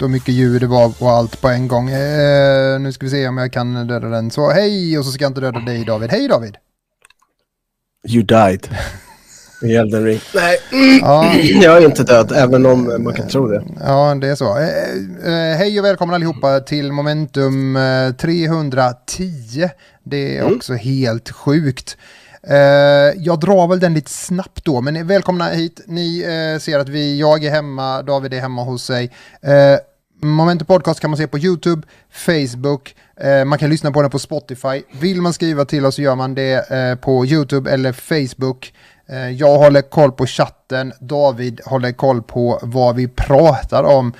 högt och mycket ljud det var och allt på en gång. Eh, nu ska vi se om jag kan döda den. Så hej, och så ska jag inte döda dig David. Hej David! You died. I Elden Ring. Nej, Ja, jag är inte död, även om man kan tro det. ja det är så. Eh, eh, hej och välkomna allihopa till Momentum eh, 310. Det är Mm. också helt sjukt. Eh, jag drar väl den lite snabbt då, men välkomna hit. Ni eh, ser att vi, jag är hemma, David är hemma hos sig. Eh, Momentum Podcast kan man se på YouTube, Facebook, eh, man kan lyssna på den på Spotify. Vill man skriva till oss så gör man det eh, på YouTube eller Facebook. Eh, jag håller koll på chatten, David håller koll på vad vi pratar om.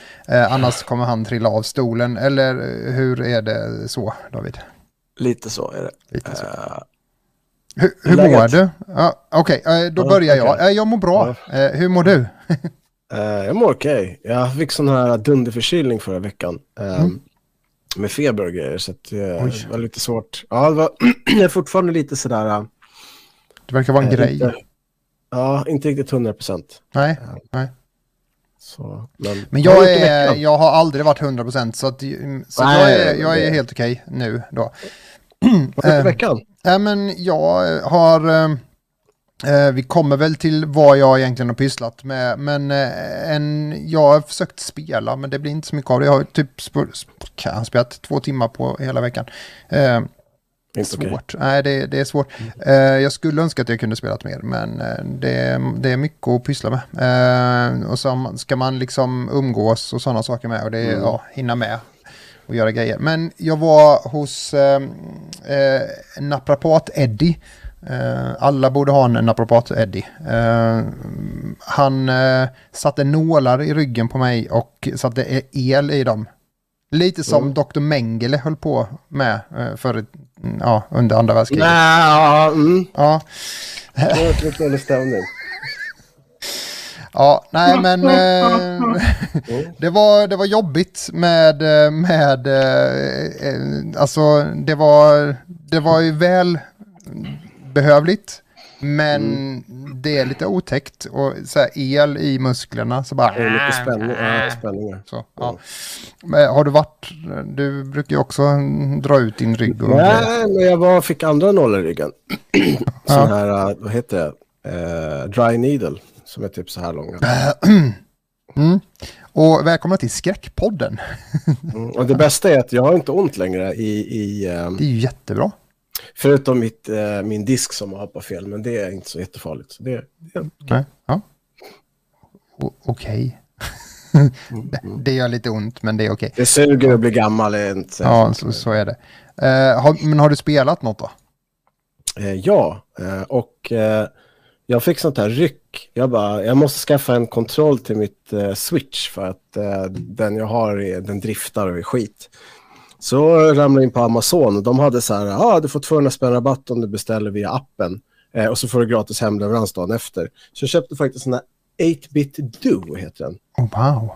Annars kommer han trilla av stolen. Eller hur är det så, David? Lite så är det. Lite så. Hur, hur mår du? Ja, Okej, eh, då Ja, börjar jag. okej. Eh, Jag mår bra. Eh, Hur mår du? jag mår okej. Jag fick sån här dunderförkylning förra veckan. eh, Med feber och grejer, så Oj. det var lite svårt. Ja, det var jag är fortfarande lite sådär... Det verkar vara en grej. Inte, ja, inte riktigt 100 procent. Nej, nej. Så, men Men jag, är, jag har aldrig varit 100% så, att, mm, så Nej, jag, är, jag är helt okej nu då. Vad har du gjort i eh, veckan? Ja, men jag har... eh, Eh, vi kommer väl till vad jag egentligen har pysslat med. Men eh, en, jag har försökt spela, men det blir inte så mycket av det. Jag har typ sp- sp- spelat två timmar på hela veckan. Eh, Inte okej. svårt. Nej, det, det är svårt. Eh, jag skulle önska att jag kunde spelat mer, men eh, det, det är mycket att pyssla med. Eh, och så ska man liksom umgås och sådana saker med och det är, ja, hinna med och göra grejer. Men jag var hos eh, eh. Eh, alla borde ha en naprapat Eddie. Eh, han eh, satte nålar i ryggen på mig och satte e- el i dem. Lite som Mm. Dr. Mengele höll på med eh, för, ja, under andra världskriget. Nej, mm. Ja, Det var stämning. ja, nej men eh, det, var, det var jobbigt med, eh, med eh, eh, alltså det var, det var ju väl behövligt. Men Mm. det är lite otäckt och så här, el i musklerna så bara... Det är lite spänning, ja, spänningar. Så, ja. Men har du varit, du brukar ju också dra ut din rygg och Nej, men jag var, fick andra nålar i ryggen. Ja. Sån här, uh, vad heter det? Eh, dry needle. Som är typ så här långa. Mm. Och välkomna till Skräckpodden. Mm. Och det bästa är att jag har inte ont längre i, i eh, Det är ju jättebra. förutom mitt, eh, min disk som har hoppat fel. Men det är inte så jättefarligt. Så det, det, Nej. Ja. Okej. det, det gör lite ont, men det är okej. det suger att bli gammal. Är inte så Ja, så, så är det. Eh, har, men har du spelat något då? Eh, ja, eh, och eh, jag fick sånt här ryck. Jag bara, jag måste skaffa en kontroll till mitt eh, switch för att eh, den jag har, är, den driftar och är skit. Så ramlade jag in på Amazon och de hade så här, ja ah, du får 200 spänn rabatt om du beställer via appen. Eh, och så får du gratis hemleverans dagen efter. Så jag köpte faktiskt en 8-bit Do, heter den. Oh, wow.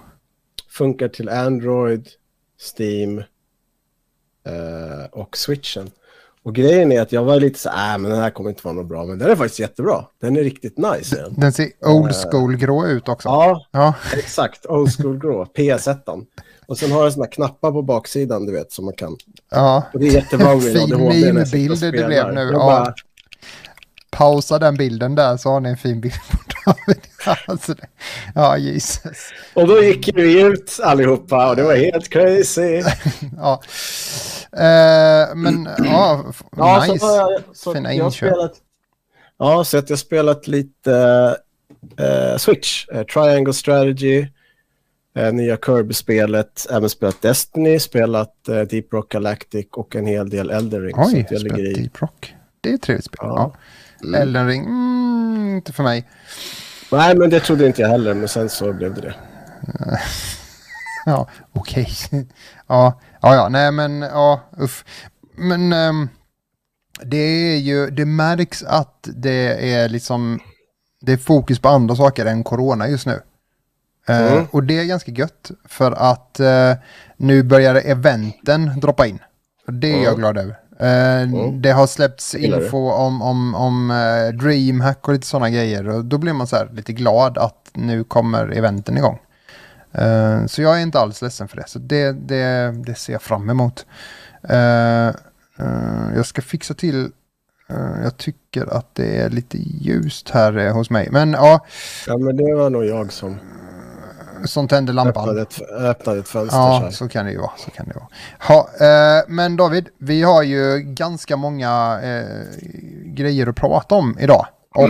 Funkar till Android, Steam eh, och switchen. Och grejen är att jag var lite så äh, men den här kommer inte vara något bra. Men den är faktiskt jättebra. Den är riktigt nice. Den. Den ser old school grå ut också. Ja, Ja. exakt. Old school grå. PS1. Och sen har den såna knappar på baksidan, du vet, som man kan... ja. Och det är med Fin meme-bild det blev nu, ja. bara, Pausa den bilden där så har ni en fin bild på David. alltså, det, ja, Jesus. Och då gick vi ut allihopa och det var helt crazy. Ja. Eh, men ja, Ja, nice. så jag, så Fina jag inköp. spelat, ja, så att jag spelat lite eh, Switch, eh, Triangle Strategy, eh, nya Kirby-spelet, även spelat Destiny, spelat eh, Deep Rock Galactic och en hel del Elden Ring. så Oj, att jag ligger spelat i. Deep Rock. Det är ett trevligt spel. Ja. Ja. Elden Ring, mm, inte för mig. Nej, men det trodde inte jag heller, men sen så blev det det. Ja, okej. ja, ja, ja, nej men ja, uff. Men ehm, det är ju, det märks att det är liksom, det är fokus på andra saker än corona just nu. Eh, Mm. och det är ganska gött för att eh, nu börjar eventen droppa in. Och det är jag Mm. glad över. Eh, Det har släppts info om, om, om eh, DreamHack och lite sådana grejer. Och då blir man så här lite glad att nu kommer eventen igång. Eh, så jag är inte alls ledsen för det. Så det, det, det ser jag fram emot. Jag ska fixa till jag tycker att det är lite ljust här hos mig. Men ja, Ja, men det var nog jag som som tände lampan. öppnade ett, öppnade ett fönster. så Ja, så kan det ju vara. Så kan det vara. Ha, eh, men David, vi har ju ganska många eh, grejer att prata om idag. Och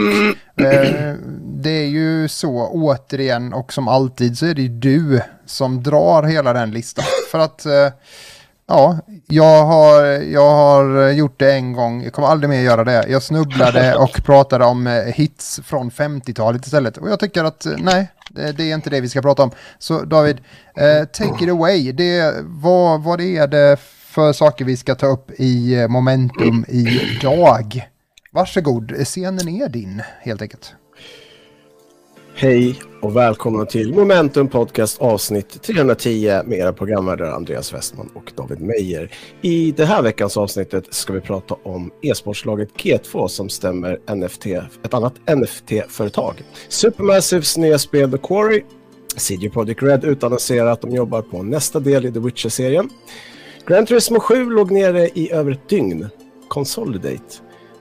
eh, det är ju så återigen och som alltid så är det ju du som drar hela den listan. För att eh, ja, jag har, jag har gjort det en gång, jag kommer aldrig mer göra det. Jag snubblade och pratade om eh, hits från 50-talet istället. Och jag tycker att eh, nej, det är inte det vi ska prata om. Så David, eh, take it away. Det, vad, vad är det för saker vi ska ta upp i eh, momentum idag? Varsågod, scenen är din helt enkelt. Hej och välkomna till Momentum Podcast avsnitt 310 med era programvärdar Andreas Westman och David Meyer. I det här veckans avsnittet ska vi prata om e-sportslaget G2 som stämmer NFT, ett annat NFT-företag. Supermassives nya spel The Quarry. CD Projekt Red utannonserar att de jobbar på nästa del i The Witcher-serien. Gran Turismo 7 låg nere i över ett dygn. Consolidate.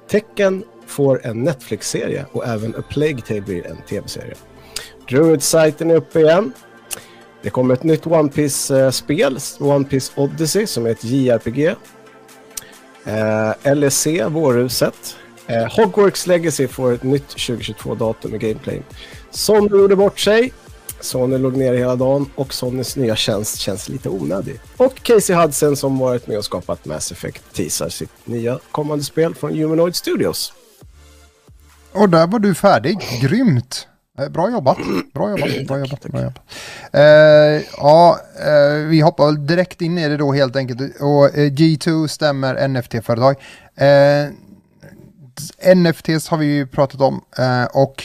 Tecken får en Netflix-serie och även A Plague Tale blir en tv-serie. Druid-sajten är uppe igen. Det kommer ett nytt One Piece-spel, One Piece Odyssey, som är ett JRPG. Eh, LEC, Vårhuset. Eh, Hogwarts Legacy får ett nytt 2022-datum med gameplay. Sony gjorde bort sig. Sony låg ner hela dagen och Sonys nya tjänst känns lite onödig. Och Casey Hudson som varit med och skapat Mass Effect teasar sitt nya kommande spel från Humanoid Studios. Och där var du färdig. Grymt. Eh, Bra jobbat. Bra jobbat. Bra jobbat. Bra jobbat. Eh, ja, eh, vi hoppar direkt in i det då helt enkelt. Och eh, G2 stämmer NFT-företag. Eh, NFTs har vi ju pratat om. Eh, och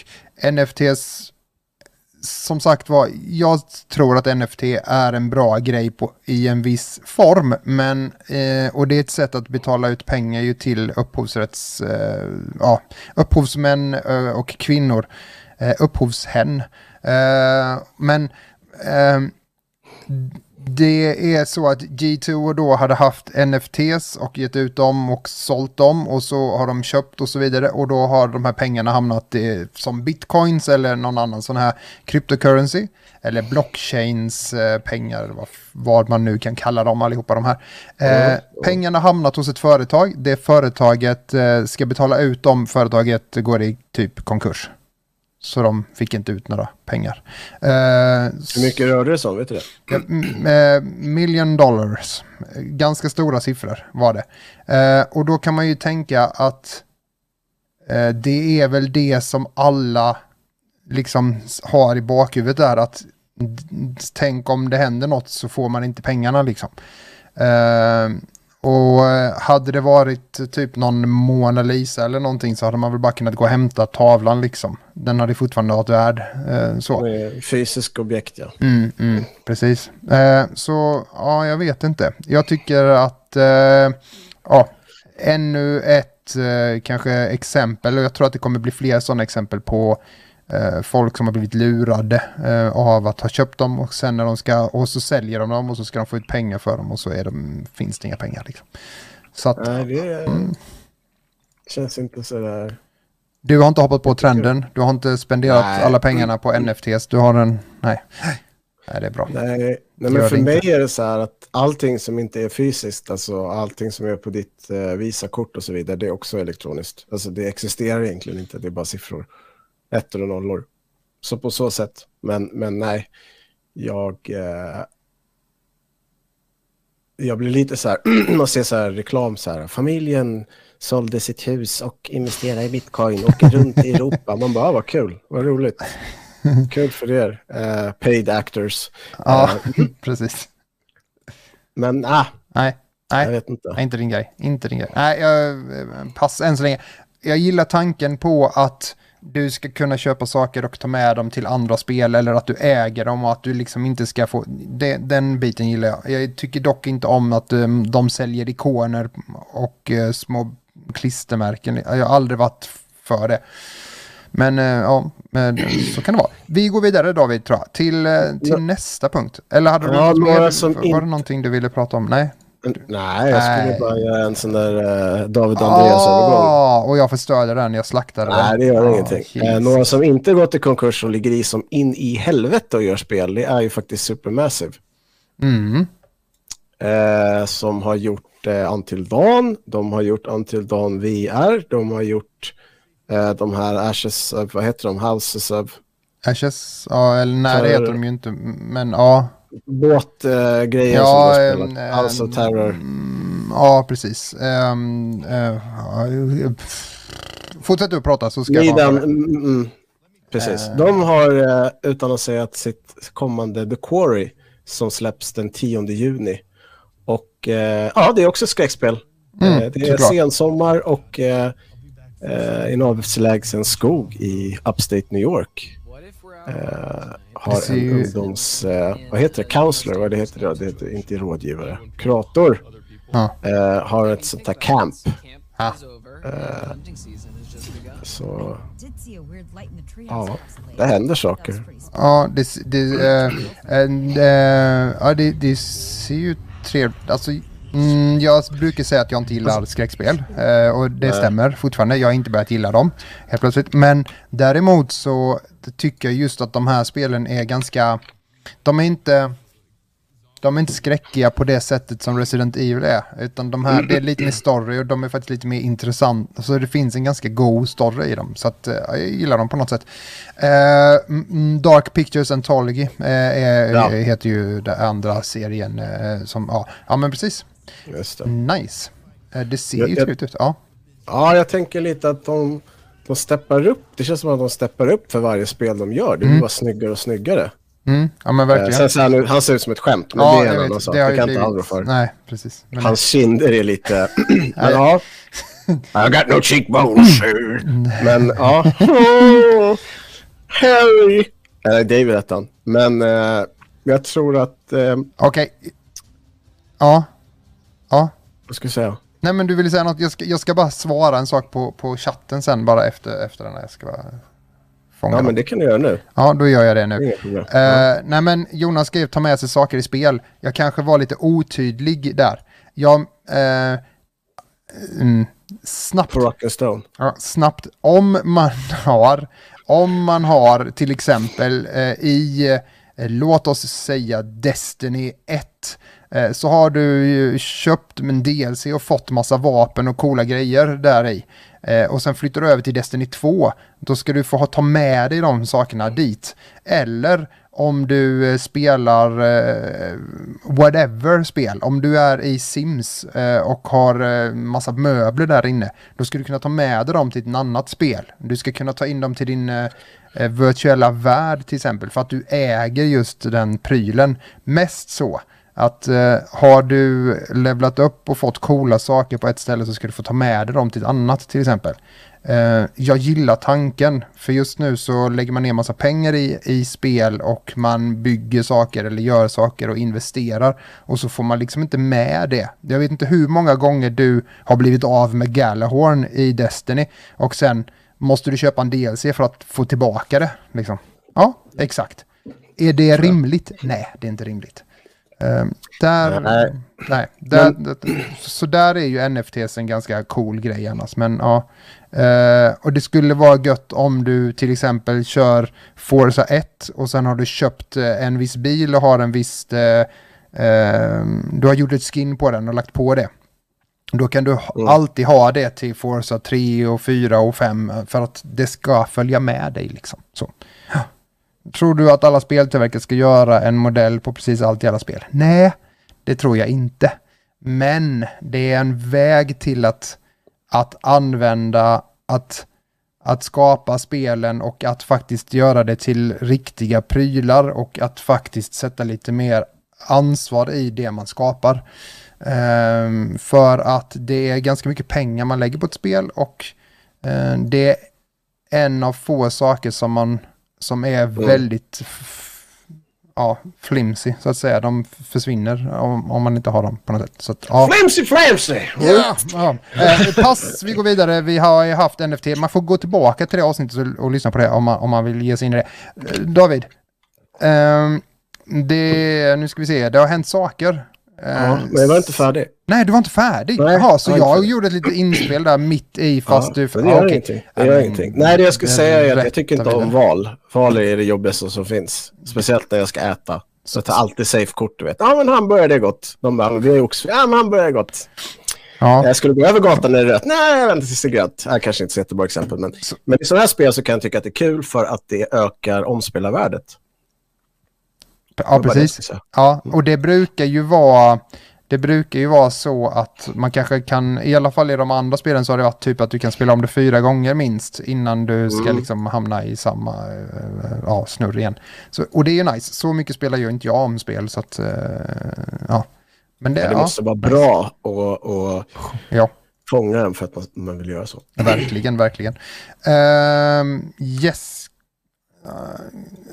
NFTs, som sagt var, jag tror att NFT är en bra grej på, i en viss form. Men, eh, och det är ett sätt att betala ut pengar ju till upphovsrätts, eh, ja, upphovsmän eh, och kvinnor. Eh, upphovshen. Eh, men eh, det är så att G2 då hade haft NFTs och gett ut dem och sålt dem och så har de köpt och så vidare och då har de här pengarna hamnat i, som bitcoins eller någon annan sån här cryptocurrency eller blockchains eh, pengar eller vad, vad man nu kan kalla dem allihopa de här. Eh, ja. Pengarna hamnat hos ett företag, det företaget eh, ska betala ut dem, företaget går i typ konkurs. Så de fick inte ut några pengar. Eh, Hur mycket rörde det sig om? Vet du det? Ja, eh, million dollars. Ganska stora siffror var det. Eh, och då kan man ju tänka att det är väl det som alla liksom har i bakhuvudet där att tänk om det händer något så får man inte pengarna liksom. Eh, och eh, hade det varit typ någon Mona Lisa eller någonting så hade man väl bara kunnat gå och hämta tavlan liksom. Den hade fortfarande varit värd. Eh, så. Fysisk objekt, ja. Mm, mm, precis. Eh, så ja, jag vet inte. Jag tycker att eh, ja, ännu ett kanske exempel och jag tror att det kommer bli fler sådana exempel på folk som har blivit lurade eh, av att ha köpt dem och sen när de ska och så säljer de dem och så ska de få ut pengar för dem och så är de, finns det inga pengar liksom. Så att Nej, det känns inte så där... du har inte hoppat på trenden, du har inte spenderat Nej. alla pengarna på NFTs, du har en, nej. Nej, det är bra. Nej, nej men för inte. mig är det så här att allting som inte är fysiskt, alltså allting som är på ditt eh, Visakort och så vidare, det är också elektroniskt. Alltså det existerar egentligen inte, det är bara siffror. Ettor och nollor. Så på så sätt. Men, men nej, jag... Eh, jag blir lite så här, man ser så här reklam så här, familjen sålde sitt hus och investerade i bitcoin, åker runt i Europa. Man bara, ah, vad kul, vad roligt. Kul för er, eh, paid actors. Ja, Eh, precis. men ah, Nej, jag nej. vet inte. Nej, inte din grej. Inte din grej. Nej, jag, eh, pass än så länge. Jag gillar tanken på att du ska kunna köpa saker och ta med dem till andra spel eller att du äger dem och att du liksom inte ska få... Det, den biten gillar jag. Jag tycker dock inte om att um, de säljer ikoner och eh, små klistermärken. Jag har aldrig varit för det. Men eh, ja, men, så kan det vara. Vi går vidare David tror jag, till, eh, till Ja. nästa punkt. Eller hade du Ja, något mer? Var inte- det någonting du ville prata om? Nej. Nej, jag skulle Nej. bara göra en sån där uh, David Andreas-övergång. Ah, och jag förstörde den, jag slaktade den. Nej, det gör Ah, ingenting. Eh, jeez. några som inte gått i konkurs och ligger i som in i helvete och gör spel, det är ju faktiskt Supermassive. Mm. Eh, som har gjort eh, Until Dawn, de har gjort Until Dawn VR, de har gjort eh, de här Ashes vad heter de, Houses of Ashes, ja, eller nej det För- heter de ju inte, men ja. Båtgrejer grejer Ja, som de har spelat. House of Terror. Mm, ja, precis. Um, uh, fortsätt du prata så ska jag bara... Lidan, mm, mm, precis. Eh. De har uh, utannonserat sitt kommande The Quarry som släpps den 10 juni. Och eh, ja, det är också skräckspel. Mm, det är såklart. sensommar och uh, en avlägsen skog i Upstate New York. Eh, har en ju- ungdoms... eh, vad heter det? Counselor? Vad det heter det? Det heter inte rådgivare. Kurator. Ja. eh, har ett sånt här camp. Ah. Så Did see a weird light in the tree Ja, det händer saker. Ja, det, det, eh, en, eh, ja, det, det ser ju trevligt Alltså, mm, jag brukar säga att jag inte gillar skräckspel. eh, och det stämmer fortfarande. Jag har inte börjat gilla dem helt plötsligt. Men däremot så tycker jag just att de här spelen är ganska... De är inte... De är inte skräckiga på det sättet som Resident Evil är. Utan de här, det är lite mer story och de är faktiskt lite mer intressanta. Så det finns en ganska god story i dem. Så att, eh, jag gillar dem på något sätt. Mm, Dark Pictures Anthology eh, är, Ja. heter ju den andra serien. Eh, som, ja. ja, men precis. Just det. Nice. Eh, det ser Jag- ju trevligt ut. Ja. Ja, jag tänker lite att de, de steppar upp. Det känns som att de steppar upp för varje spel de gör. Det blir bara snyggare och snyggare. Mm, ja, men Eh, verkligen. sen ser han, ser ut som ett skämt, men ja, det är en annan sak. Det Det kan inte blivit... för. Nej, precis. Men, Hans kinder är lite... men, ja. I got no cheekbones. men ja. Harry. Eller David hette han. Men eh, jag tror att... Eh, Okej. Ja. Ja. Vad ska jag säga? Nej men du ville säga något, jag ska, jag ska bara svara en sak på, på chatten sen bara efter, efter den här. Jag ska bara fånga Ja, dem. men det kan du göra nu. Ja, då gör jag det nu. Eh, nej men Jonas skrev ta med sig saker i spel. Jag kanske var lite otydlig där. Jag... eh, mm, snabbt På Rock'n'Stone. Ja, snabbt. Om man har, om man har till exempel eh, i, låt oss säga Destiny 1, eh, Eh, så har du ju köpt en DLC och fått massa vapen och coola grejer där i. Eh, och sen flyttar du över till Destiny 2, då ska du få ta med dig de sakerna dit. Eller om du eh, spelar whatever spel, om du är i Sims och har massa möbler där inne, då ska du kunna ta med dig dem till ett annat spel. Du ska kunna ta in dem till din virtuella värld till exempel, för att du äger just den prylen. Mest så att eh, har du levlat upp och fått coola saker på ett ställe så ska du få ta med dig dem till ett annat till exempel. Eh, jag gillar tanken, för just nu så lägger man ner massa pengar i, i spel och man bygger saker eller gör saker och investerar och så får man liksom inte med det. Jag vet inte hur många gånger du har blivit av med Galahorn i Destiny och sen måste du köpa en DLC för att få tillbaka det. Liksom. Ja, exakt. Är det rimligt? Nej, det är inte rimligt. Ehm, där, Nej. nej, där, det- så där är ju NFTs en ganska cool grej annars. Men ja, Eh, och det skulle vara gött om du till exempel kör Forza 1 och sen har du köpt eh, en viss bil och har en viss, eh, eh, du har gjort ett skin på den och lagt på det. Då kan du Mm. alltid ha det till Forza 3 och 4 och 5 för att det ska följa med dig liksom. Så. Tror du att alla speltillverkare ska göra en modell på precis allt i alla spel? Nej, det tror jag inte. Men det är en väg till att, att använda, att, att skapa spelen och att faktiskt göra det till riktiga prylar och att faktiskt sätta lite mer ansvar i det man skapar. Um, för att det är ganska mycket pengar man lägger på ett spel och eh, det är en av få saker som man som är väldigt f- ja, flimsy så att säga. De försvinner om, om man inte har dem på något sätt. Så att, ja. Flimsy flamsy! Ja, ja. Eh, pass, vi går vidare. Vi har haft NFT. Man får gå tillbaka till det avsnittet och, och lyssna på det om man, om man vill ge sig in i det. Eh, David, ehm, det, nu ska vi se, det har hänt saker. Eh, Ja, men jag var inte färdig. Nej, du var inte färdig. Nej, Jaha, så jag gjorde ett litet inspel där mitt i fast ja, du... det gör okej. ingenting. Det gör ingenting. Nej, det jag skulle säga är att jag tycker inte om val. Val är det jobbigaste som finns. Speciellt när jag ska äta. Så jag tar alltid safe-kort, du vet. Ja, men hamburgare är gott. De bara, vi har också... Ja, men hamburgare är gott. Ja, Jag skulle gå över gatan när det är rött. Nej, jag väntar tills det är grönt. Det kanske inte är ett jättebra exempel, men, men i sådana här spel så kan jag tycka att det är kul för att det ökar omspelarvärdet. ja precis. Ja, och det brukar ju vara... Det brukar ju vara så att man kanske kan, i alla fall i de andra spelen så har det varit typ att du kan spela om det fyra gånger minst innan du ska Mm. liksom hamna i samma eh, ja, snurr igen. Så, och det är ju nice, så mycket spelar ju inte jag om spel så att, eh, ja. Men det, Men det ja, måste vara bra och, och ja, fånga den för att man, man vill göra så. verkligen, verkligen. Ehm, yes.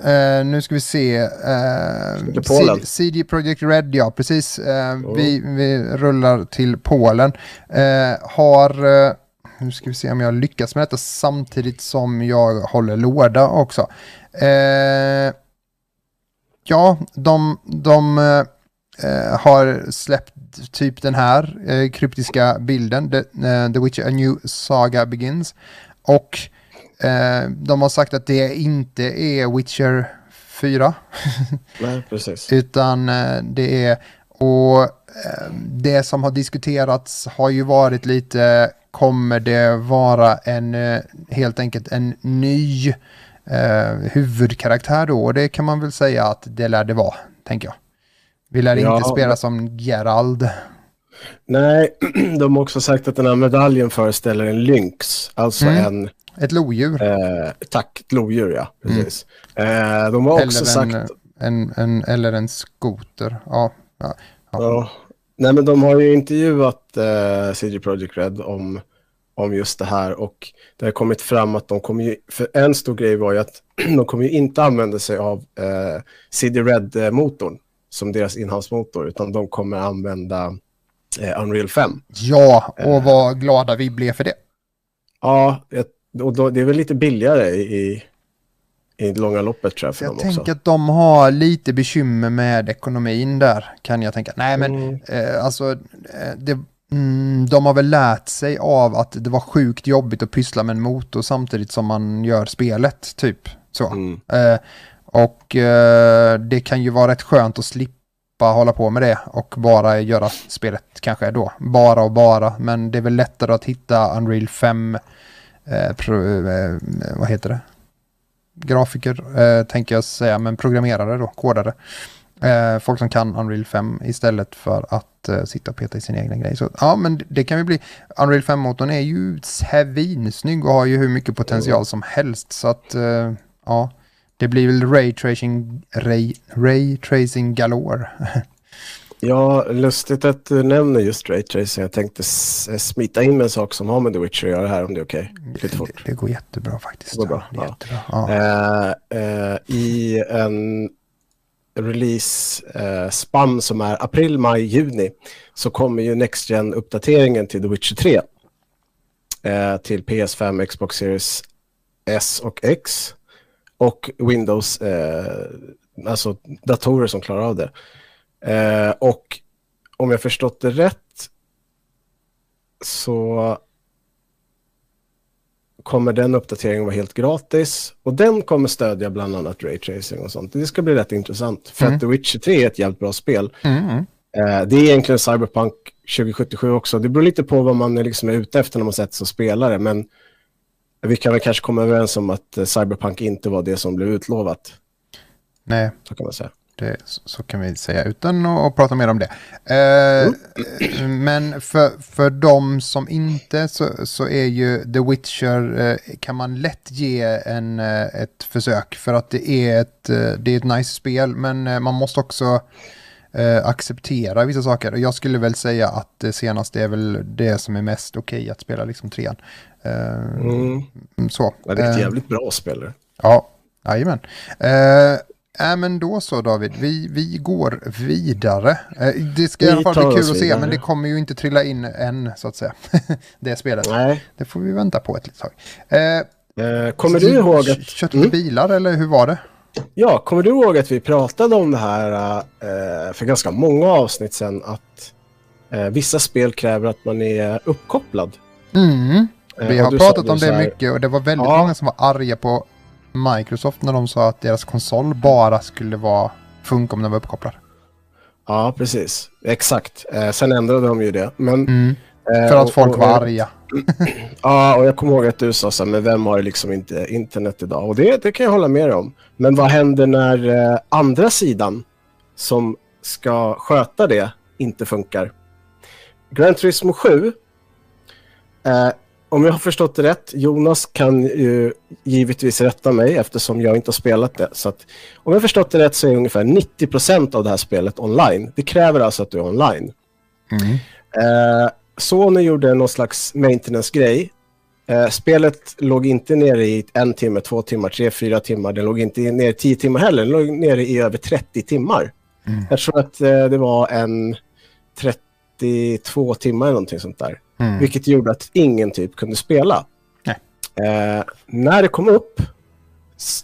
Eh, nu ska vi se. Uh, Polen. CD Projekt Red, ja precis. Eh, vi, vi rullar till Polen. Eh, har, uh, nu ska vi se om jag lyckas med detta samtidigt som jag håller låda också. Ja, de, de har släppt typ den här kryptiska bilden, The, The Witcher A New Saga Begins. Och eh, de har sagt att det inte är Witcher 4, Nej, precis. utan eh, det är, och eh, det som har diskuterats har ju varit lite, kommer det vara en, helt enkelt en ny huvudkaraktär då? Och det kan man väl säga att det lär det vara, tänker jag. Vi lär Ja, inte spela som Gerald. Nej, de har också sagt att den här medaljen föreställer en lynx, alltså Mm. en, Ett lodjur. eh, tack, ett lodjur ja, precis. Eh, de har också eller, sagt, en, en, en, eller en skoter. Ja, ja. ja, nej men de har ju intervjuat eh, CG Projekt Red om, om just det här och det har kommit fram att de kommer ju, för en stor grej var ju att de kommer ju inte använda sig av eh, CD Red-motorn som deras inhavsmotor, utan de kommer använda eh, Unreal 5. ja, och vad glada vi blev för det. Ja, ett- och då, det är väl lite billigare i, i det långa loppet tror jag för Jag dem tänker också. att de har lite bekymmer med ekonomin där, kan jag tänka. Nej, men Mm. eh, alltså, eh, det, mm, de har väl lärt sig av att det var sjukt jobbigt att pyssla med en motor samtidigt som man gör spelet, typ. Så. Mm. Eh, och eh, det kan ju vara rätt skönt att slippa hålla på med det och bara göra spelet kanske då. Bara och bara, men det är väl lättare att hitta Unreal 5, eh, pro, eh, vad heter det? Grafiker, eh, tänker jag säga, men programmerare då, kodare. Eh, folk som kan Unreal 5 istället för att eh, sitta och peta i sin egen grej. Så ja, men det kan ju bli, Unreal 5-motorn är ju svinsnygg och har ju hur mycket potential som helst. Så att, eh, ja, det blir väl ray tracing, ray, ray tracing galore. Ja, lustigt att du nämner just Ray Tracing. Jag tänkte s- smita in med en sak som har med The Witcher att göra här om det är okej. Lite det, fort. det går jättebra faktiskt. Det går bra, Det ja. jättebra. Ja. Eh, eh, I en release eh, spann som är april, maj, juni så kommer ju Next Gen-uppdateringen till The Witcher 3 eh, till PS5, Xbox Series S och X och Windows, eh, alltså datorer som klarar av det. Eh, och om jag förstått det rätt så kommer den uppdateringen vara helt gratis. Och den kommer stödja bland annat Ray Tracing och sånt. Det ska bli rätt intressant. För Mm. att The Witcher 3 är ett jävligt bra spel. Mm, mm. Eh, det är egentligen Cyberpunk 2077 också. Det beror lite på vad man är liksom är ute efter när man sätter sig och spelar det. Men vi kan väl kanske komma överens om att eh, Cyberpunk inte var det som blev utlovat. Nej, Så kan man säga. Det, så, kan vi säga utan att, prata mer om det. Eh, Men för, för de som inte så, så är ju The Witcher eh, kan man lätt ge en, eh, ett försök för att det är ett, eh, det är ett nice spel men eh, man måste också eh, acceptera vissa saker. Och jag skulle väl säga att det senaste är väl det som är mest okej att spela liksom trean. Mm. Så. Ja, det är ett jävligt bra spel. Ja, jajamän. Eh, Äh, men då så David, vi, vi går vidare. Eh, Det ska i Vi alla fall bli kul att se, men det kommer ju inte trilla in än, så att säga. det spelet. Nej. Det får vi vänta på ett litet tag. Eh, Eh, kommer du ihåg att... För Mm. bilar, eller hur var det? Ja, kommer du ihåg att vi pratade om det här eh, för ganska många avsnitt sedan att eh, vissa spel kräver att man är uppkopplad? Mm. Eh, Vi har sa pratat om det här- mycket och det var väldigt Ja. många som var arga på Microsoft när de sa att deras konsol bara skulle vara funka om den var uppkopplad. Ja, precis. Exakt. Eh, sen ändrade de ju det. Men, Mm. eh, För att och- folk och- var arga. Ja, och jag kommer ihåg att du sa så här, men vem har liksom inte internet idag? Och det, det kan jag hålla med om. Men vad händer när eh, andra sidan som ska sköta det inte funkar? Gran Turismo 7, eh, om jag har förstått det rätt, Jonas kan ju givetvis rätta mig eftersom jag inte har spelat det. Så att, om jag har förstått det rätt så är ungefär 90% av det här spelet online. Det kräver alltså att du är online. Mm. Eh, Sony gjorde någon slags maintenance-grej. Eh, spelet låg inte nere i en timme, två timmar, tre, fyra timmar. Det låg inte nere i tio timmar heller. Det låg nere i över 30 timmar. Mm. Jag tror att eh, det var en 32 timmar eller någonting sånt där. Mm. Vilket gjorde att ingen typ kunde spela. Eh, när det kom upp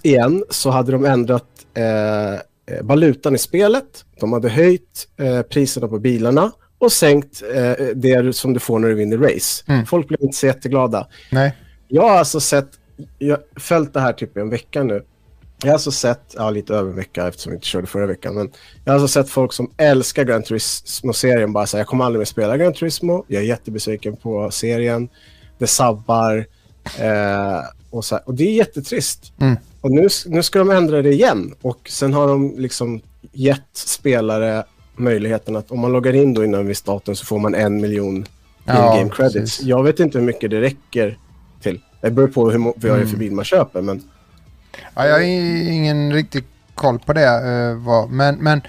igen så hade de ändrat eh, eh, valutan i spelet. De hade höjt eh, priserna på bilarna och sänkt eh, det som du får när du vinner race. Mm. Folk blev inte så jätteglada. Nej. Jag har alltså sett, jag har följt det här typ i en vecka nu. Jag har alltså sett, ja lite över en vecka eftersom vi inte körde förra veckan, men jag har alltså sett folk som älskar Gran Turismo-serien bara säga jag kommer aldrig mer spela Gran Turismo, jag är jättebesviken på serien, det sabbar eh, och, så här. och det är jättetrist. Mm. Och nu, nu ska de ändra det igen och sen har de liksom gett spelare möjligheten att om man loggar in då innan viss datum så får man en miljon Ja, in-game credits. precis. Jag vet inte hur mycket det räcker till. Det beror på hur det är för bil man köper. Men Ja, jag har ingen riktig koll på det. eh, men men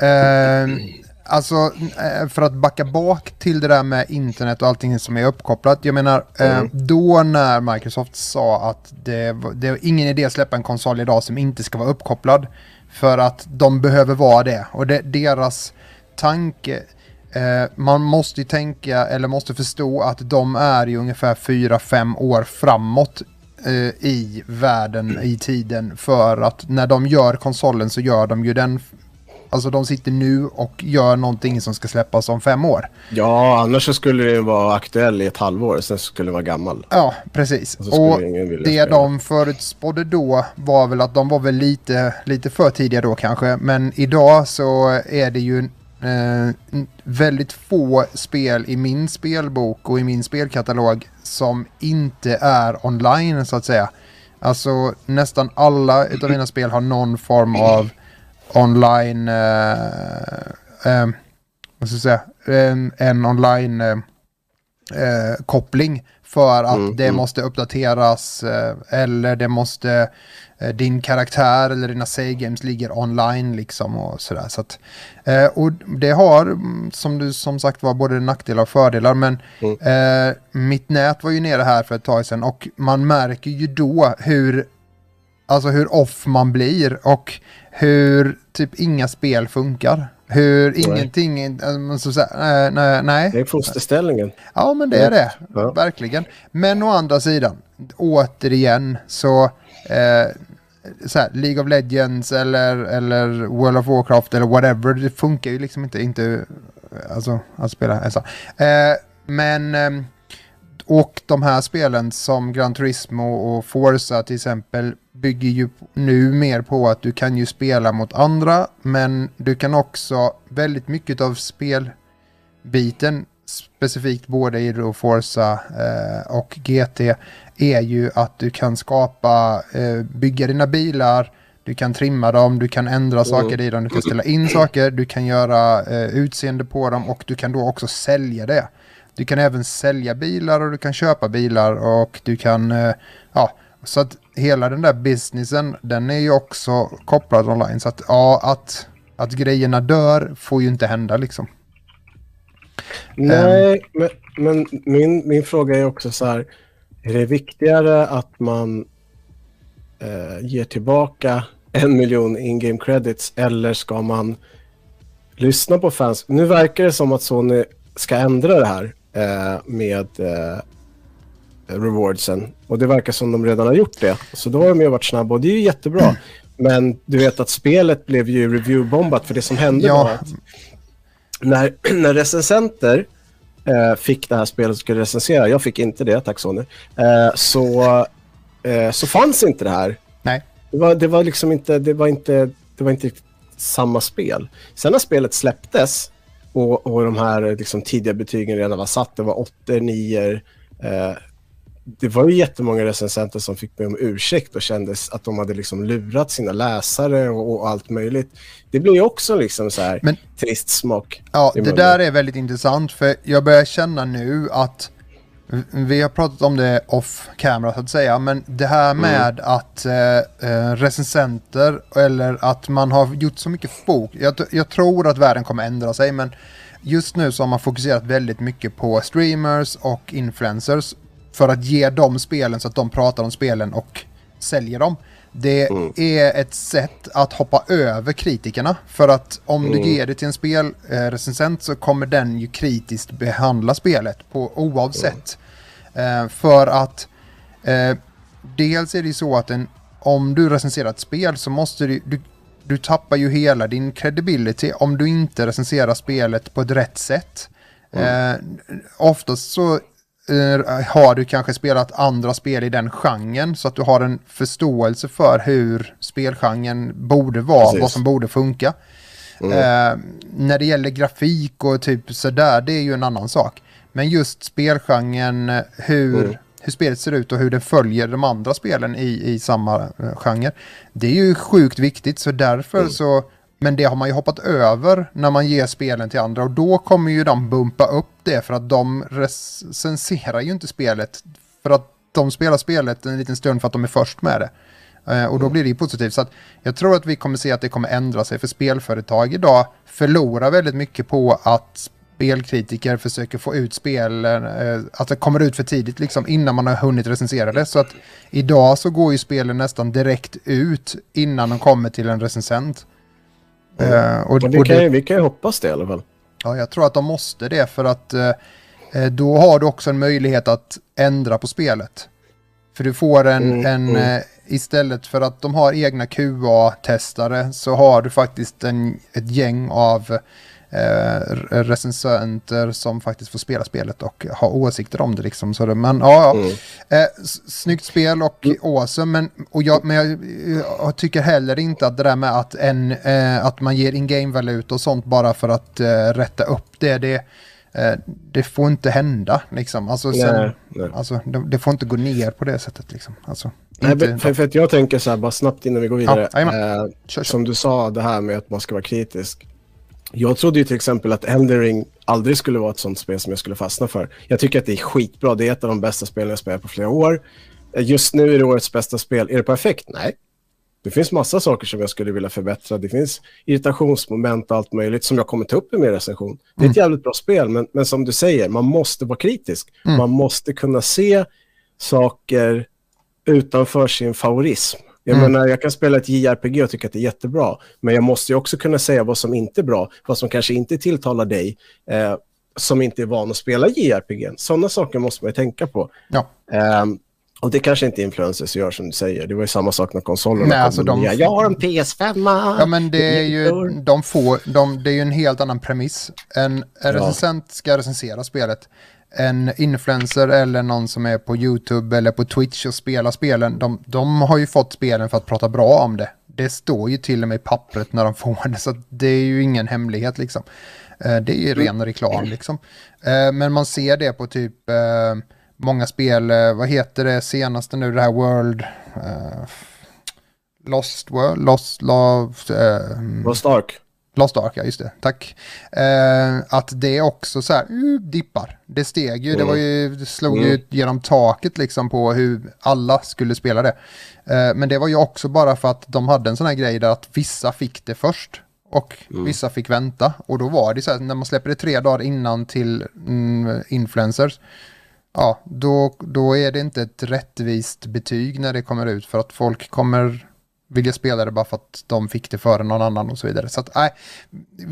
eh, alltså eh, för att backa bak till det där med internet och allting som är uppkopplat. Jag menar eh, Mm. då när Microsoft sa att det, det är ingen idé att släppa en konsol idag som inte ska vara uppkopplad. För att de behöver vara det. Och det, deras tanke Eh, man måste ju tänka, eller måste förstå att de är ju ungefär 4-5 år framåt i världen, i tiden. För att när de gör konsolen så gör de ju den, alltså de sitter nu och gör någonting som ska släppas om fem år. ja, annars så skulle det vara aktuell i ett halvår. Sen skulle den vara gammal. Ja, precis. Och Och det de förutspådde då var väl att de var väl lite, lite för tidiga då kanske. Men idag så är det ju eh, väldigt få spel i min spelbok och i min spelkatalog som inte är online så att säga. Alltså nästan alla utav mina spel har någon form av online, eh, eh, vad ska jag säga, en, en online eh, eh, koppling för att Mm, det mm. måste uppdateras eh, eller det måste din karaktär eller dina save games ligger online liksom och sådär. Så att, eh, och det har mm, som du som sagt var både nackdelar och fördelar men Mm. eh, mitt nät var ju nere här för ett tag sedan och man märker ju då hur Alltså hur off man blir och hur typ inga spel funkar. Hur ingenting, äh, så, så, nej, nej, nej. Det är fosterställningen. Ja, men det är det. Ja. Verkligen. Men å andra sidan, återigen så, eh, så här, League of Legends eller, eller World of Warcraft eller whatever, det funkar ju liksom inte, inte alltså, att spela. ensam. Eh, men, eh, och de här spelen som Gran Turismo och Forza till exempel bygger ju nu mer på att du kan ju spela mot andra, men du kan också väldigt mycket av spelbiten specifikt både i då Forza eh, och GT är ju att du kan skapa, eh, bygga dina bilar, du kan trimma dem, du kan ändra saker i dem, du kan ställa in saker, du kan göra eh, utseende på dem och du kan då också sälja det. Du kan även sälja bilar och du kan köpa bilar och du kan, eh, ja, så att hela den där businessen, den är ju också kopplad online. Så att ja, att, att grejerna dör får ju inte hända liksom. Nej, men, men min, min fråga är också så här. Är det viktigare att man eh, ger tillbaka en miljon in-game credits eller ska man lyssna på fans? Nu verkar det som att Sony ska ändra det här eh, med eh, rewardsen och det verkar som de redan har gjort det. Så då har de ju varit snabba och det är ju jättebra. Men du vet att spelet blev ju reviewbombat för det som hände Ja. var att när, när recensenter eh, fick det här spelet och skulle recensera, jag fick inte det, tack Sony, eh, så, eh, så fanns inte det här. Nej. Det var, det var liksom inte, det var inte, det var inte samma spel. Sen när spelet släpptes och, och de här liksom, tidiga betygen redan var satt, det var 8 9 eh, det var ju jättemånga recensenter som fick be om ursäkt och kändes att de hade liksom lurat sina läsare och, och allt möjligt. Det blir ju också liksom så här Men- trist smak. Ja, det där är väldigt intressant för jag börjar känna nu att vi har pratat om det off camera så att säga, men det här med att eh, eh, recensenter eller att man har gjort så mycket fok. Jag, jag tror att världen kommer ändra sig, men just nu så har man fokuserat väldigt mycket på streamers och influencers för att ge dem spelen så att de pratar om spelen och säljer dem. Det är ett sätt att hoppa över kritikerna. För att om du ger det till en spelrecensent så kommer den ju kritiskt behandla spelet på oavsett. Eh, för att eh, dels är det ju så att en, om du recenserar ett spel så måste du, du, du tappar ju hela din credibility om du inte recenserar spelet på ett rätt sätt. Eh, oftast så eh, har du kanske spelat andra spel i den genren så att du har en förståelse för hur spelgenren borde vara, Precis. vad som borde funka. Eh, när det gäller grafik och typ sådär, det är ju en annan sak. Men just spelgenren, eh, hur, hur spelet ser ut och hur det följer de andra spelen i, i samma eh, genre. Det är ju sjukt viktigt, så därför så... Men det har man ju hoppat över när man ger spelen till andra och då kommer ju de bumpa upp det för att de recenserar ju inte spelet för att de spelar spelet en liten stund för att de är först med det. Eh, Och då blir det ju positivt. Så jag tror att vi kommer se att det kommer ändra sig. För spelföretag idag förlorar väldigt mycket på att spelkritiker försöker få ut spelen, eh, att det kommer ut för tidigt liksom innan man har hunnit recensera det. Så att idag så går ju spelen nästan direkt ut innan de kommer till en recensent. Eh, och, Men vi, kan ju, vi kan ju hoppas det i alla fall. Ja, jag tror att de måste det för att eh, eh, då har du också en möjlighet att ändra på spelet. För du får en, Mm, en mm. eh, istället för att de har egna QA-testare så har du faktiskt en, ett gäng av eh, re- recensenter som faktiskt får spela spelet och ha åsikter om det liksom. Så det, men ja. Mm. Eh, snyggt spel och awesome, men, och jag, men jag, jag tycker heller inte att det där med att, en, eh, att man ger in-game-valuta och sånt bara för att eh, rätta upp det, det, eh, det får inte hända. Liksom. Alltså, sen, Nej, nej. Alltså, det, det får inte gå ner på det sättet. Liksom. Alltså, Nej, inte, för, för att jag tänker så här, bara snabbt innan vi går vidare. Ja, eh, kör, kör. som du sa, det här med att man ska vara kritisk. Jag trodde ju till exempel att Elden Ring aldrig skulle vara ett sånt spel som jag skulle fastna för. Jag tycker att det är skitbra. Det är ett av de bästa spelen jag spelat på flera år. Just nu är det årets bästa spel. Är det perfekt? Nej. Det finns massa saker som jag skulle vilja förbättra. Det finns irritationsmoment och allt möjligt som jag kommer ta upp i min recension. Det är ett jävligt bra spel, men, men som du säger, man måste vara kritisk. Man måste kunna se saker utanför sin favorism. Jag Mm. menar, jag kan spela ett JRPG och tycka att det är jättebra, men jag måste ju också kunna säga vad som inte är bra, vad som kanske inte tilltalar dig, eh, som inte är van att spela JRPG. Sådana saker måste man ju tänka på. Ja. Ehm, och det kanske inte influencers gör som du säger. Det var ju samma sak när konsolerna Nej, alltså de- nya. Jag har en PS5. Ja men det är ju, de får, de, det är ju en helt annan premiss. En, en recensent ska recensera spelet. En influencer eller någon som är på YouTube eller på Twitch och spelar spelen, de, de har ju fått spelen för att prata bra om det. Det står ju till och med i pappret när de får det, så det är ju ingen hemlighet liksom. Eh, Det är ju ren reklam liksom. Eh, Men man ser det på typ eh, många spel, eh, vad heter det senaste nu, det här World... eh, Lost World, Lost Love... eh, Lost Ark. Lost Ark, ja just det, tack. Eh, att det också så här, uh, dippar. Det steg ju, det var ju, det slog ju genom taket liksom på hur alla skulle spela det. Eh, men det var ju också bara för att de hade en sån här grej där att vissa fick det först. Och vissa fick vänta. Och då var det så här, när man släpper det tre dagar innan till mm, influencers. Ja, då, då är det inte ett rättvist betyg när det kommer ut för att folk kommer vilja spela det bara för att de fick det före någon annan och så vidare. Så att nej,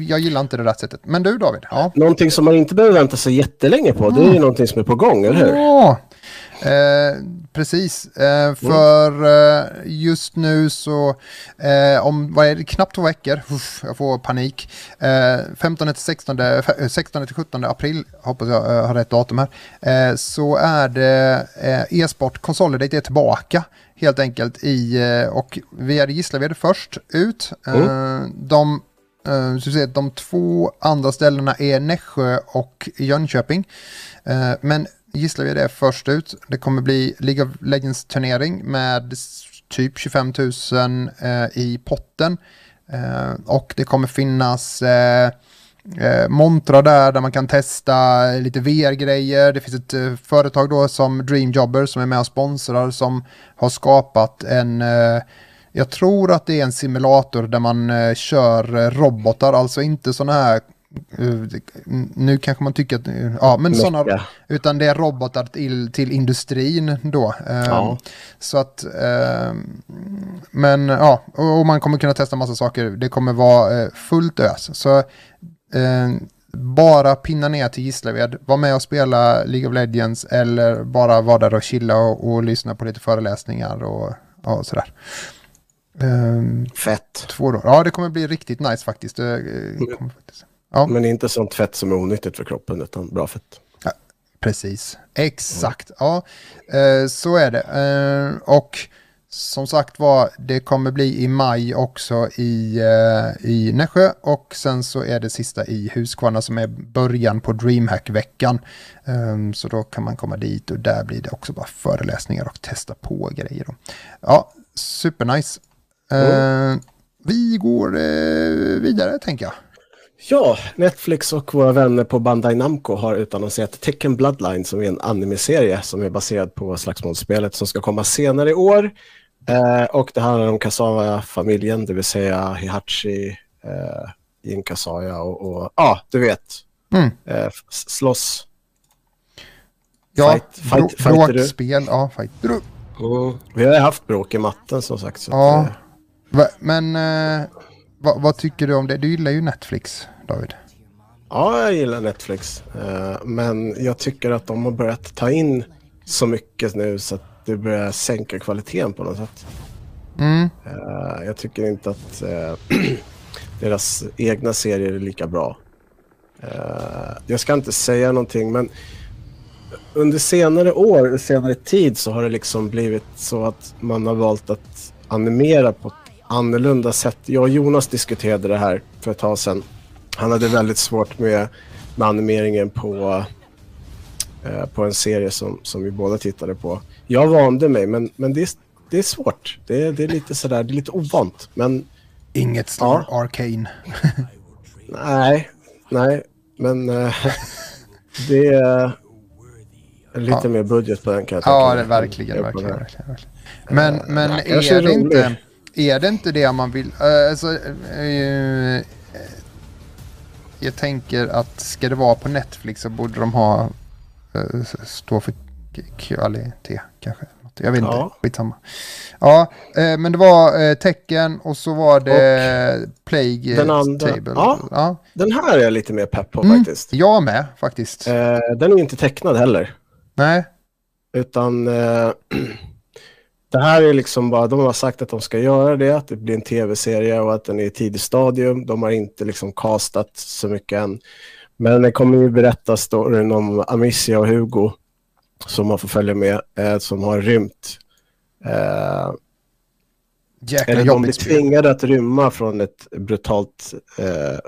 jag gillar inte det där sättet. Men du David? Ja. Någonting som man inte behöver vänta sig jättelänge på, det är ju någonting som är på gång, eller hur? Ja, eh, precis. Eh, för eh, just nu så, eh, om vad är det, knappt två veckor, uff, jag får panik. Eh, 15 till 16, eh, 16 till 17 april, hoppas jag har rätt datum här, så är det e-sport Consolidate är tillbaka helt enkelt i, och vi är Gislaved först ut. Eh, De så att de två andra ställena är Nässjö och Jönköping. Eh, gisslar vi det först ut. Det kommer bli League of Legends turnering med typ 25 000 eh, i potten. Eh, och det kommer finnas eh, eh, montrar där, där man kan testa lite VR-grejer. Det finns ett eh, företag då som Dreamjobber som är med och sponsrar som har skapat en eh, jag tror att det är en simulator där man eh, kör robotar, alltså inte sådana här nu kanske man tycker att, ja men sådana, utan det är robotar till, till industrin då. Eh, Ja. Så att, eh, men ja, och och man kommer kunna testa massa saker. Det kommer vara eh, fullt ös. Så eh, bara pinna ner till Gislaved, var med och spela League of Legends eller bara vara där och chilla och, och lyssna på lite föreläsningar och, ja, sådär. Fett. två dagar. Ja, det kommer bli riktigt nice faktiskt. Det, eh, kommer faktiskt. Ja. Men inte sånt fett som är onyttigt för kroppen, utan bra fett. Precis, exakt. Ja, eh, så är det. Eh, och som sagt var, det kommer bli i maj också i, eh, i Nässjö och sen så är det sista i Huskvarna som är början på DreamHack-veckan. Eh, så då kan man komma dit och där blir det också bara föreläsningar och testa på grejer. Då. Ja, supernice. Eh, Vi går eh, vidare tänker jag. Ja, Netflix och våra vänner på Bandai Namco har utannonserat Tekken Bloodline som är en anime-serie som är baserad på slagsmålsspelet som ska komma senare i år. Eh, och det handlar om Kasawa-familjen, det vill säga Hihachi, eh, Jin Kasaya och, ja, du vet, Mm. eh, slåss. Ja, Fight- fight- du? bråkspel. Ja, fight. Bro- Mm. Vi har haft bråk i matten som sagt. Ja. att, eh, Va, men eh, vad, vad tycker du om det? Du gillar ju Netflix, David. Ja, jag gillar Netflix. Eh, men jag tycker att de har börjat ta in så mycket nu så att det börjar sänka kvaliteten på något sätt. Mm. Eh, jag tycker inte att eh, deras egna serier är lika bra. Jag ska inte säga någonting men under senare år, senare tid så har det liksom blivit så att man har valt att animera på ett annorlunda sätt. Jag och Jonas diskuterade det här för ett tag sedan. Han hade väldigt svårt med, med animeringen på, eh, på en serie som, som vi båda tittade på. Jag vande mig men, men det, är, det är svårt. Det är, det är lite sådär, det är lite ovant. Men Inget Star Arcane. Nej, nej, men eh, det är lite Ja. mer budget på den kan jag tänka Ja, det verkligen, verkligen, verkligen, verkligen. Men, men ja, kanske är, det rolig. inte, är det inte det man vill... eh, alltså, eh, jag tänker att ska det vara på Netflix så borde de ha... eh, stå för kvalitet kanske. Jag vet inte, Ja. skitsamma. Ja, eh, men det var eh, tecken och så var det Plague den andra- Table. ja. ja. Den här är jag lite mer pepp på Mm. faktiskt. Jag med faktiskt. Eh, den är inte tecknad heller. Nej, Utan det här är liksom bara, de har sagt att de ska göra det, att det blir en tv-serie och att den är i tidigt stadium. De har inte liksom castat så mycket än. Men det kommer ju berätta storyn om Amicia och Hugo som man får följa med, eh, som har rymt. Eh, jäkla eller de blir tvingade att rymma från ett brutalt eh,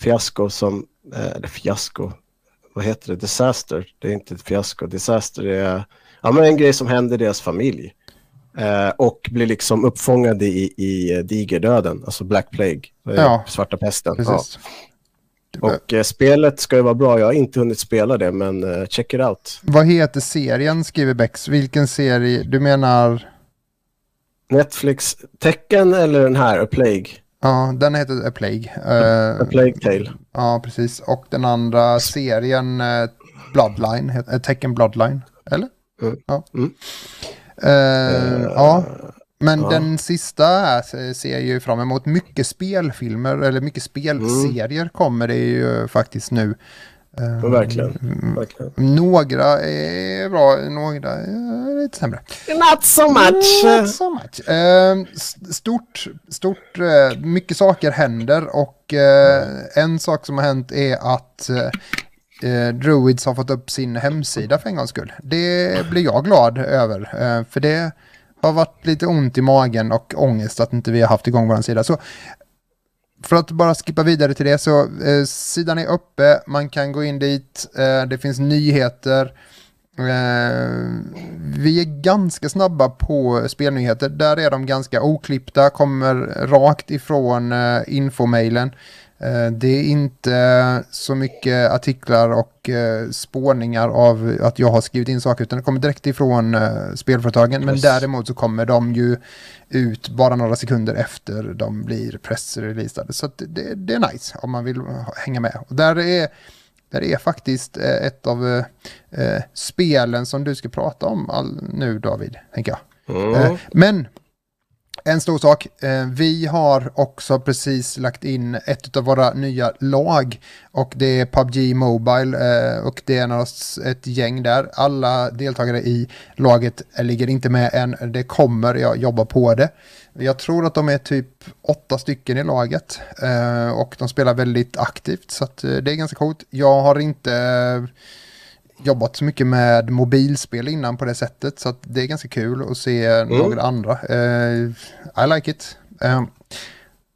fiasko som, eh, eller fiasko, vad heter det, disaster, det är inte ett fiasko, disaster är ja, men en grej som händer i deras familj. Eh, och blir liksom uppfångade i, i eh, digerdöden, alltså Black Plague, eh, Ja. svarta pesten. Ja. Precis. Och eh, spelet ska ju vara bra, jag har inte hunnit spela det, men eh, check it out. Vad heter serien, skriver Bex. Vilken serie? Du menar... Netflix, tecken eller den här, A Plague? Ja, den heter A Plague. Eh, A Plague Tale. ja, precis. Och den andra serien, Bloodline, Tecken Bloodline. Eller? Mm. Ja. Mm. Eh, ja. Men Ja. den sista här ser jag ju fram emot. Mycket spelfilmer eller mycket spelserier kommer det ju faktiskt nu. Eh, Men verkligen. verkligen. Några är bra, några är lite sämre. Not so much. Not so much. Eh, stort, stort, mycket saker händer och en sak som har hänt är att eh, Druids har fått upp sin hemsida för en gångs skull. Det blir jag glad över, eh, för det har varit lite ont i magen och ångest att inte vi har haft igång vår sida. Så för att bara skippa vidare till det så eh, sidan är uppe, man kan gå in dit, eh, det finns nyheter. Eh, vi är ganska snabba på spelnyheter, där är de ganska oklippta, kommer rakt ifrån eh, infomailen. Eh, det är inte så mycket artiklar och eh, spårningar av att jag har skrivit in saker, utan det kommer direkt ifrån eh, spelföretagen. Men Yes. däremot så kommer de ju ut bara några sekunder efter de blir pressreleasade. Så det, det är nice om man vill hänga med. Och där är, där är faktiskt ett av eh, spelen som du ska prata om all, nu David, tänker jag. Mm. Eh, men en stor sak, eh, vi har också precis lagt in ett av våra nya lag och det är PubG Mobile eh, och det är ett gäng där. Alla deltagare i laget ligger inte med än, det kommer, jag jobbar på det. Jag tror att de är typ åtta stycken i laget eh, och de spelar väldigt aktivt så att, det är ganska coolt. Jag har inte jobbat så mycket med mobilspel innan på det sättet så att det är ganska kul att se några andra. Eh, I like it. Eh,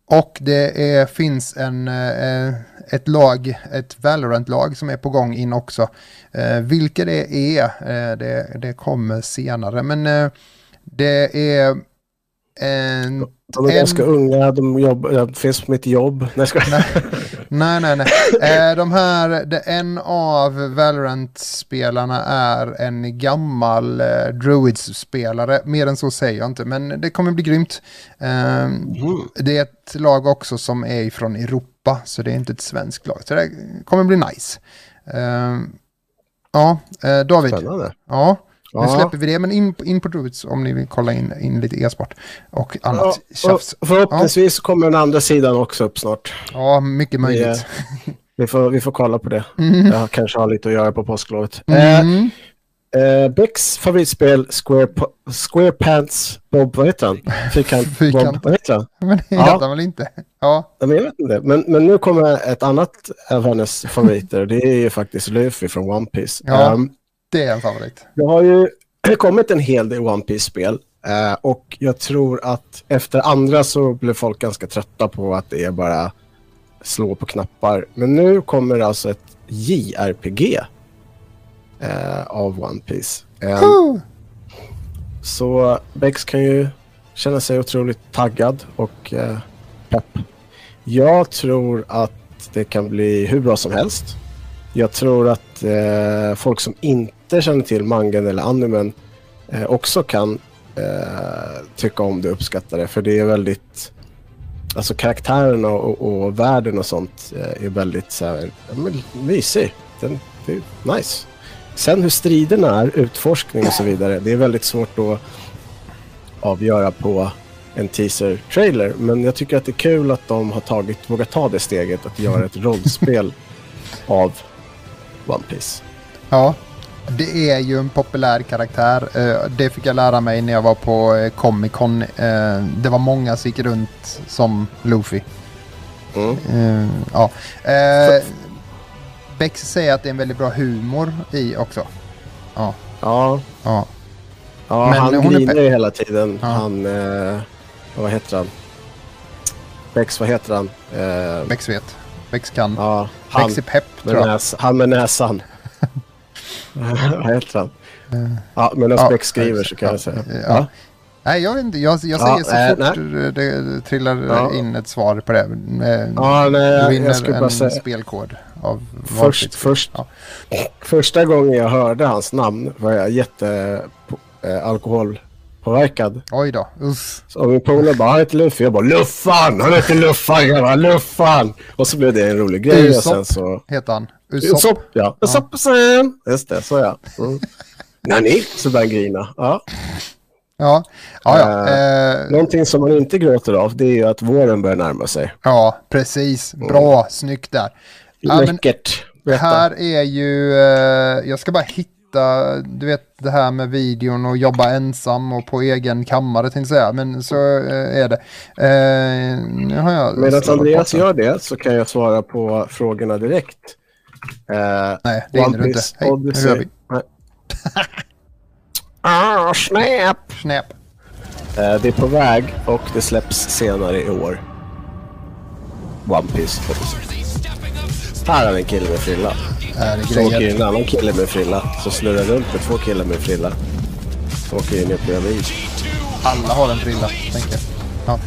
och det är, finns en, eh, ett lag, ett Valorant-lag som är på gång in också. Eh, vilka det är, det, det kommer senare. Men det är en... De är en- ganska unga, de jobbar, det finns på mitt jobb. Nej, ska... Nej, nej, nej. Eh, de här, det, en av Valorant-spelarna är en gammal eh, Druids-spelare. Mer än så säger jag inte, men det kommer bli grymt. Eh, Det är ett lag också som är från Europa, så det är inte ett svenskt lag. Så det kommer bli nice. Eh, ja, David. Spännande. Ja, nu Ja. släpper vi det, men in, in på Druids om ni vill kolla in, in lite e-sport och annat Ja, tjafs. och förhoppningsvis kommer den andra sidan också upp snart. Ja, mycket möjligt. Vi får, vi får kolla på det. Jag kanske har lite att göra på påsklovet. Eh, Mm. eh, Becks favoritspel Square, Square Pants Bob, vad heter han? Fyrkant, Fyrkant. Bob, vad heter han? Men det Ja. heter han väl inte? Ja. Ja, men Jag vet inte. Men, men nu kommer ett annat av hennes favoriter. Det är ju faktiskt Luffy från One Piece. Ja. Ehm, Det är en favorit. Det har ju kommit en hel del One Piece-spel eh, och jag tror att efter andra så blev folk ganska trötta på att det är bara slå på knappar. Men nu kommer alltså ett JRPG eh, av One Piece. Eh, Woo! så Bex kan ju känna sig otroligt taggad och eh, pepp. Jag tror att det kan bli hur bra som helst. Jag tror att folk som inte känner till mangan eller animen eh, också kan eh, tycka om det och uppskatta det. För det är väldigt... Alltså karaktärerna och, och världen och sånt eh, är väldigt så här, ja, men, mysig. Den, det är nice. Sen hur striderna är, utforskning och så vidare, det är väldigt svårt att avgöra på en teaser-trailer. Men jag tycker att det är kul att de har tagit, vågat ta det steget att göra ett rollspel av One Piece. Ja, det är ju en populär karaktär. Eh, Det fick jag lära mig när jag var på eh, Comic Con. Eh, Det var många som gick runt som Luffy. Mm. Ja. Bex säger att det är en väldigt bra humor i också. Ja, Ja, ja. ja Men han pe- ju hela tiden. Ja. Han, vad heter han? Bex, vad heter han? Bex vet. Bex kan. ja, han Bex är pepp tror jag. näs, han med näsan. Vad heter han? Ja, medan Ja, Bex skriver så kan jag säga. Ja. Ja. Nej, jag vet inte. Jag, jag Ja, säger så eh, fort det trillar Ja. in ett svar på det. Eh, Ja, nej, du jag, vinner jag en säga. spelkod av Först, först, Ja. Första gången jag hörde hans namn var jag jätte eh, alkoholpåverkad. Oj då. Uff. Så min polare bara, han heter Luffy. Jag bara, Luffan! Han heter Luffan! Bara, Luffan! Och så blev det en rolig grej. Och sen Usopp. så... Heter han. Usopp. Usopp, ja. Usopp sen! Just det, så ja. Mm. Nani? Så började han grina. Ja. Ja, ja, ja. Eh, Eh, Någonting som man inte gråter av det är ju att våren börjar närma sig. ja precis. Bra, snyggt där. Ja, Läckert. Berätta. här är ju, eh, jag ska bara hitta, du vet det här med videon och jobba ensam och på egen kammare tänkte jag säga, men så eh, är det. Eh, Medan Andreas gör det så kan jag svara på frågorna direkt. Eh, Nej, det hinner du inte. Hej, nu gör vi. Ah, snap! Snap. Eh, det är på väg och det släpps senare i år. One Piece 2000. Här har vi en kille med frilla. Är det Så åker en annan kille med frilla. Så snurrar runt med två killar med frilla. Så åker in i ett bredvid. Alla har en frilla, tänker jag. Ja.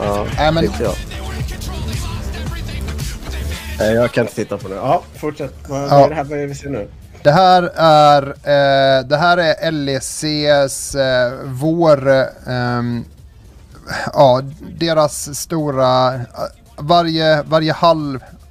Ja, Nej, men- inte jag. Nej, jag kan inte titta på det. Ja, fortsätt. Vad, Ja. är det här vad är det vi ser nu? Det här är, eh, det här är LECs eh, vår, eh, ja, deras stora, eh, varje, varje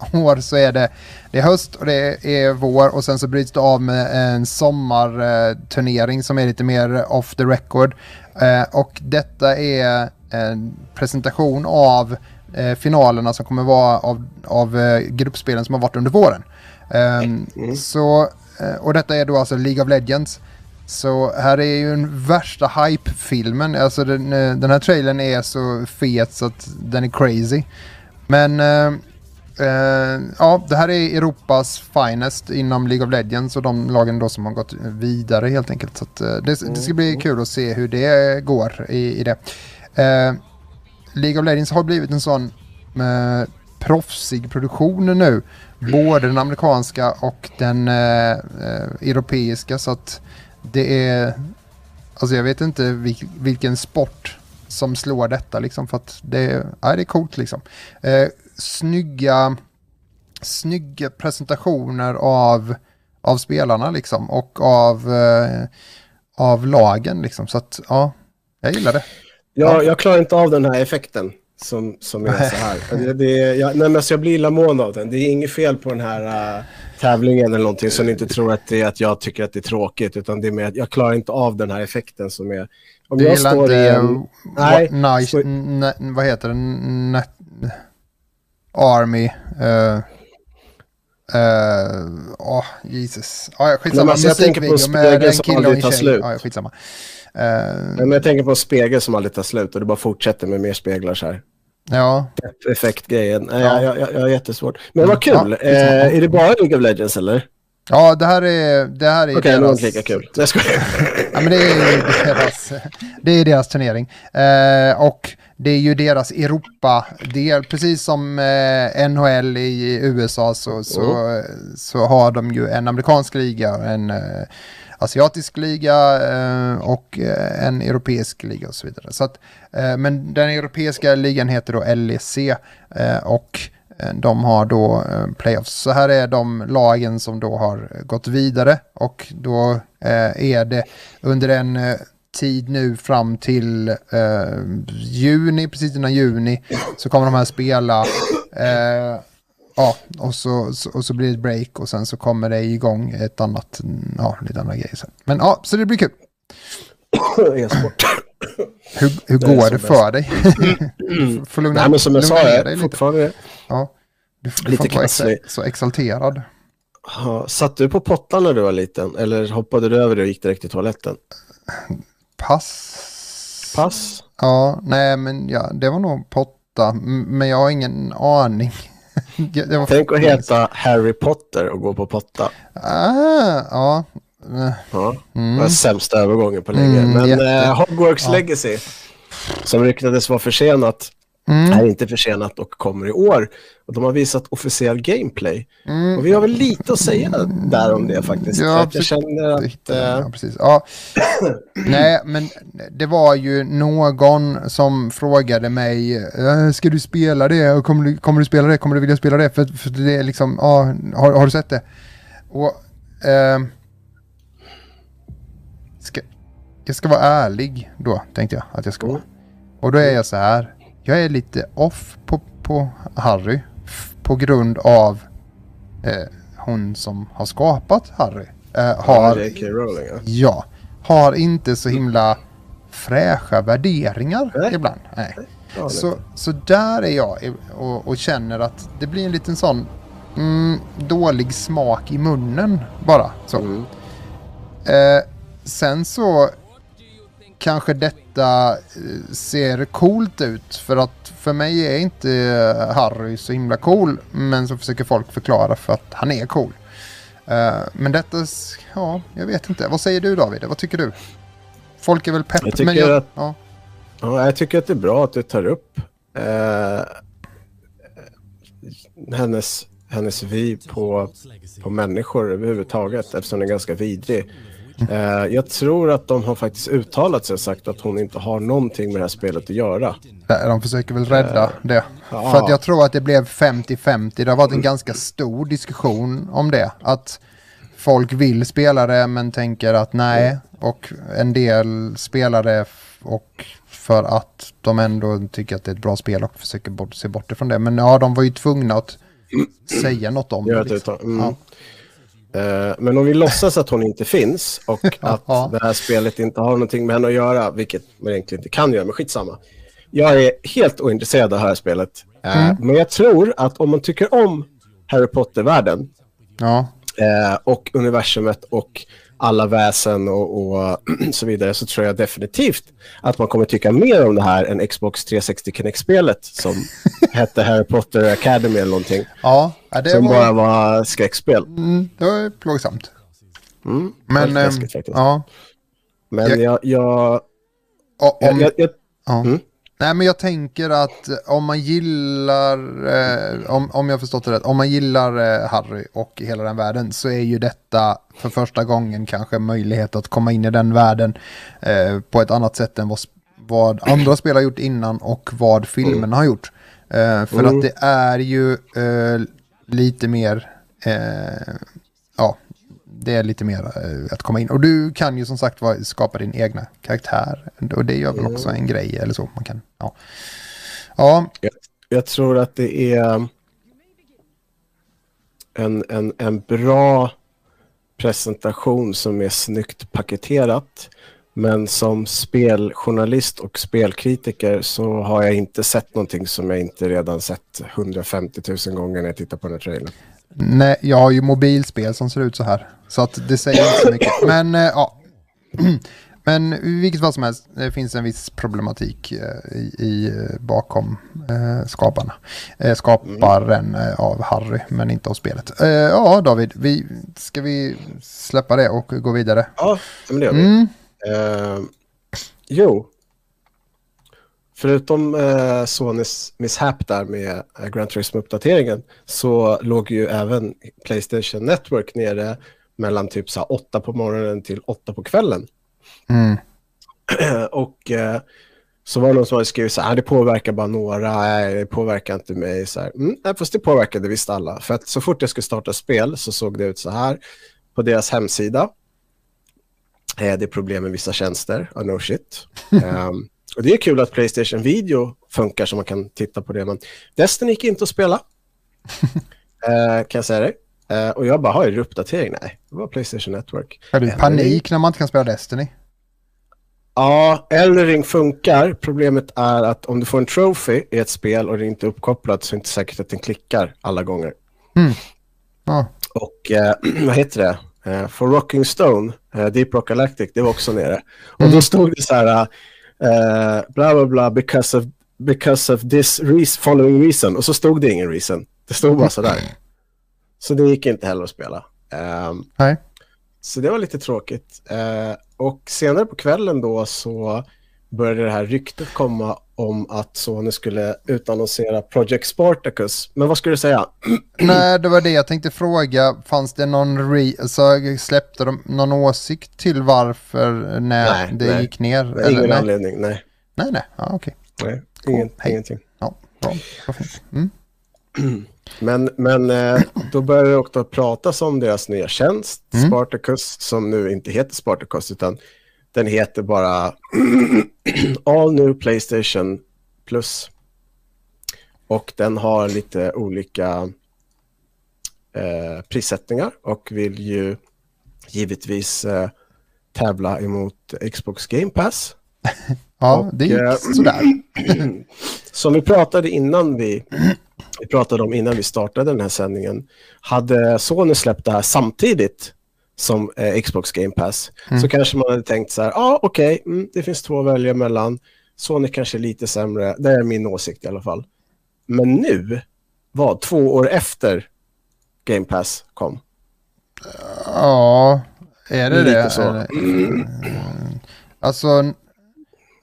halvår så är det, det är höst och det är vår och sen så bryts det av med en sommarturnering som är lite mer off the record. Eh, och detta är en presentation av eh, finalerna som kommer vara av, av eh, gruppspelen som har varit under våren. Ehm, så, eh, och detta är då alltså League of Legends. Så här är ju den värsta hype-filmen. Alltså den, den här trailern är så fet så att den är crazy. Men eh, eh, ja, det här är Europas finest inom League of Legends och de lagen då som har gått vidare helt enkelt. Så att, eh, det, det ska bli kul att se hur det går i, i det. Eh, League of Legends har blivit en sån eh, proffsig produktion nu. Både den amerikanska och den eh, eh, europeiska. Så att det är... Alltså jag vet inte vil, vilken sport som slår detta liksom. För att det, ja, det är coolt liksom. Snygga, snygga presentationer av, av spelarna liksom. Och av, eh, av lagen liksom. Så att ja, jag gillar det. Jag, jag klarar inte av den här effekten som, som är så här. Det, det, jag, nej, men alltså jag blir illamående av den. Det är inget fel på den här uh, tävlingen eller någonting som ni inte tror att det är att jag tycker att det är tråkigt. Utan det är mer att jag klarar inte av den här effekten som är... Om Du jag står i en... Nej, nice, så- vad heter det? Army. Uh, uh, oh, Jesus. Ah, ja, skitsamma. Nej, alltså, jag tänker på en spegel en som aldrig tar slut. Ah, ja, skitsamma. Nej, men jag tänker på en spegel som aldrig tar slut och det bara fortsätter med mer speglar så här. ja, Effektgrejen. Nej, Ja. jag, jag, jag har jättesvårt. Men vad kul. Ja, eh, är det bara League of Legends eller? ja, det här är, det här är Okej, deras... lika kul. Jag skojar. Ja, men det är deras, det är deras turnering. Eh, och det är ju deras Europa-del. Precis som eh, NHL i USA så, så, så har de ju en amerikansk liga, en eh, asiatisk liga eh, och eh, en europeisk liga och så vidare. Så att, eh, men den europeiska ligan heter då LEC eh, och de har då playoffs. Så här är de lagen som då har gått vidare och då är det under en tid nu fram till eh, juni, precis innan juni, så kommer de här spela. Eh, ja, och så, så, och så blir det ett break och sen så kommer det igång ett annat, ja, lite andra grejer. sen. Men ja, så det blir kul. E-sport. Hur, hur Det går det bäst. för dig? får lugna, Nej, men som jag sa, är lite. fortfarande... Ja. Du, du lite får inte vara krasslig. exa, så exalterad. Ja, satt du på pottan när du var liten? Eller hoppade du över det och gick direkt till toaletten? Pass. Pass. Ja, nej men ja, det var nog potta. Men jag har ingen aning. det var Tänk att heta Harry Potter och gå på potta. Ah, ja. Ja, det var sämsta övergången på länge. Mm, Men jätte. eh, Hogwarts Legacy, som ryktades vara försenat, Mm. är inte försenat och kommer i år. Och de har visat officiell gameplay. Och vi har väl lite att säga där om det faktiskt. Mm. Ja, att jag precis. känner att... Ja, Eh, precis. Ja. Nej, men det var ju någon som frågade mig, "Eh, ska du spela det? Och Kommer du, kommer du spela det? Kommer du vilja spela det? För, för det är liksom, ja, har, har du sett det? Och, ehm, ska, jag ska vara ärlig då, tänkte jag att jag ska vara. Och då är jag så här, jag är lite off på, på Harry på grund av eh, hon som har skapat Harry. Eh, har, J.K. Rowling, ja. Ja, har inte så himla fräscha värderingar Nej. ibland. Nej. Ja, Så, så där är jag och, och känner att det blir en liten sån mm, dålig smak i munnen bara. Så. Mm. Eh, sen så kanske detta eh, ser coolt ut för att för mig är inte eh, Harry så himla cool men så försöker folk förklara för att han är cool. Eh, men detta, ja, jag vet inte. Vad säger du David? Vad tycker du? Folk är väl pepp Jag tycker jag, att- ja. Ja, jag tycker att det är bra att du tar upp eh, hennes, hennes vy på, på människor överhuvudtaget eftersom den är ganska vidrig. Eh, jag tror att de har faktiskt uttalat sig och sagt att hon inte har någonting med det här spelet att göra. De försöker väl rädda det. ja. För att jag tror att det blev 50-50. Det har varit en ganska stor diskussion om det. Att folk vill spela det men tänker att nej. Och en del spelar det f- och för att de ändå tycker att det är ett bra spel och försöker bort, se bort ifrån det. Men ja, de var ju tvungna att säga något om det. Liksom. Mm. Ja. Eh, men om vi låtsas att hon inte finns och att det här spelet inte har någonting med henne att göra, vilket man egentligen inte kan göra, men skitsamma. Jag är helt ointresserad av det här spelet. Mm. Men jag tror att om man tycker om Harry Potter-världen Ja, eh, och universumet och alla väsen och, och så vidare så tror jag definitivt att man kommer tycka mer om det här än Xbox 360 Kinect-spelet som hette Harry Potter Academy eller någonting. ja det, Som var, bara var skräckspel. mm, det var plågsamt. Mm, Men väldigt ehm, ja, Men Jag- jag... jag, jag, om, jag, jag Ja. Mm. Nej men jag tänker att om man gillar, eh, om, om jag förstått det rätt, om man gillar eh, Harry och hela den världen så är ju detta för första gången kanske möjlighet att komma in i den världen eh, på ett annat sätt än vad, vad andra spel har gjort innan och vad filmen har gjort. Eh, för Mm. att det är ju eh, lite mer, eh, ja, det är lite mer eh, att komma in. Och du kan ju som sagt skapa din egna karaktär. Och det gör väl också en grej eller så. Man kan, ja. Ja, jag tror att det är en, en, en bra presentation som är snyggt paketerat. Men som speljournalist och spelkritiker så har jag inte sett någonting som jag inte redan sett 150 000 gånger när jag tittar på den här trailern. Nej, jag har ju mobilspel som ser ut så här. Så att det säger inte så mycket. Men eh, ja. Men i vilket fall som helst, det finns en viss problematik eh, i, i eh, bakom eh, skaparna. Eh, skaparen eh, av Harry, men inte av spelet. Eh, ja, David, vi, ska vi släppa det och gå vidare? Ja, men det gör vi. Mm. Jo. Förutom eh, Sonys misshap där med eh, Gran Turismo-uppdateringen så låg ju även Playstation Network nere mellan typ så här, åtta på morgonen till åtta på kvällen. Mm. och eh, så var det någon som hade skrivit så här, "Ah, det påverkar bara några, nej, det påverkar inte mig. Så här, mm, nej, fast det påverkade visst alla. För att så fort jag skulle starta spel så såg det ut så här på deras hemsida. Eh, det är problem med vissa tjänster, oh, no shit. Ehm, och det är kul att Playstation Video funkar så man kan titta på det. Men Destiny gick inte att spela, eh, kan jag säga dig. Eh, och jag bara, har är det uppdatering? Nej, det var Playstation Network. Har du panik när man inte kan spela Destiny? Ja, Eldering funkar. Problemet är att om du får en trophy i ett spel och det inte är uppkopplat så är det inte säkert att den klickar alla gånger. Ja. Och eh, vad heter det? Eh, för Rocking Stone, eh, Deep Rock Galactic, det var också nere. Och Mm. då stod det så här, eh, bla bla bla, because of, because of this reason, following reason. Och så stod det ingen reason. Det stod bara så där. Så det gick inte heller att spela. Ehm, Nej. så det var lite tråkigt. Eh, och senare på kvällen då så började det här ryktet komma om att Sony skulle utannonsera Project Spartacus. Men vad skulle du säga? Nej, det var det jag tänkte fråga. Fanns det någon re... alltså, släppte de någon åsikt till varför när Nej, det nej. gick ner? Ingen nej? anledning, nej. nej, nej. Ja, okej. nej. Ingen, hej. ingenting. Ja, bra. Vad fint. Mm. Men, men eh, då började det också pratas om deras nya tjänst, Mm. Spartacus, som nu inte heter Spartacus utan den heter bara All New Playstation Plus. Och den har lite olika eh, prissättningar och vill ju givetvis eh, tävla emot Xbox Game Pass. Ja, Och, det gick eh, sådär. Som vi pratade innan vi, vi pratade om innan vi startade den här sändningen. Hade Sony släppt det här samtidigt som eh, Xbox Game Pass så kanske man hade tänkt så här, ja ah, okej, mm, det finns två att välja mellan. Sony kanske är lite sämre, det är min åsikt i alla fall. Men nu, vad, två år efter Game Pass kom? Ja, är det Lite det? så. Eller- Alltså,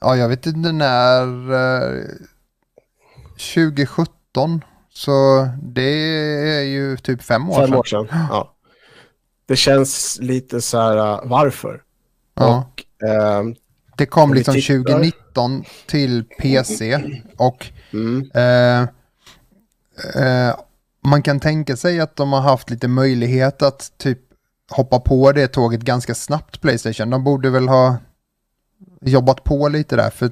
ja jag vet inte när. eh, 2017. Så det är ju typ fem år Fem sedan. år sedan. Ja. Det känns lite så här, uh, varför? Ja. Och, ehm, Det kom liksom tittar. 2019 till PC och mm, eh, eh, man kan tänka sig att de har haft lite möjlighet att typ hoppa på det tåget ganska snabbt Playstation. De borde väl ha jobbat på lite där för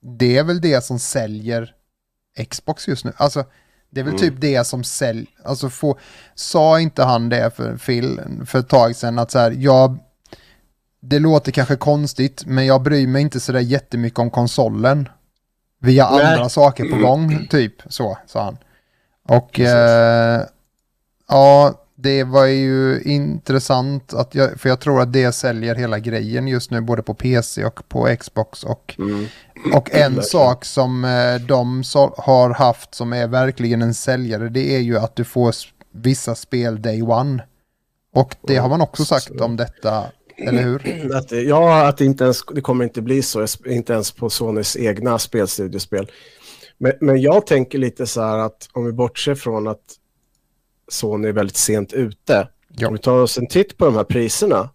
det är väl det som säljer Xbox just nu. Alltså det är väl typ det som säljer, alltså få, sa inte han det för Phil för ett tag sedan att så här, jag det låter kanske konstigt, men jag bryr mig inte sådär jättemycket om konsolen. Vi har Nej. andra saker på gång, typ så, sa han. Och eh, ja, det var ju intressant, att jag, för jag tror att det säljer hela grejen just nu, både på PC och på Xbox. Och, mm, och en sak som eh, de har haft som är verkligen en säljare, det är ju att du får vissa spel day one. Och det har man också sagt om detta, eller hur? Att, ja, att det inte ens, det kommer inte bli så, inte ens på Sonys egna spelstudiospel. Men, men jag tänker lite så här att om vi bortser från att Sony är väldigt sent ute, Ja. om vi tar oss en titt på de här priserna,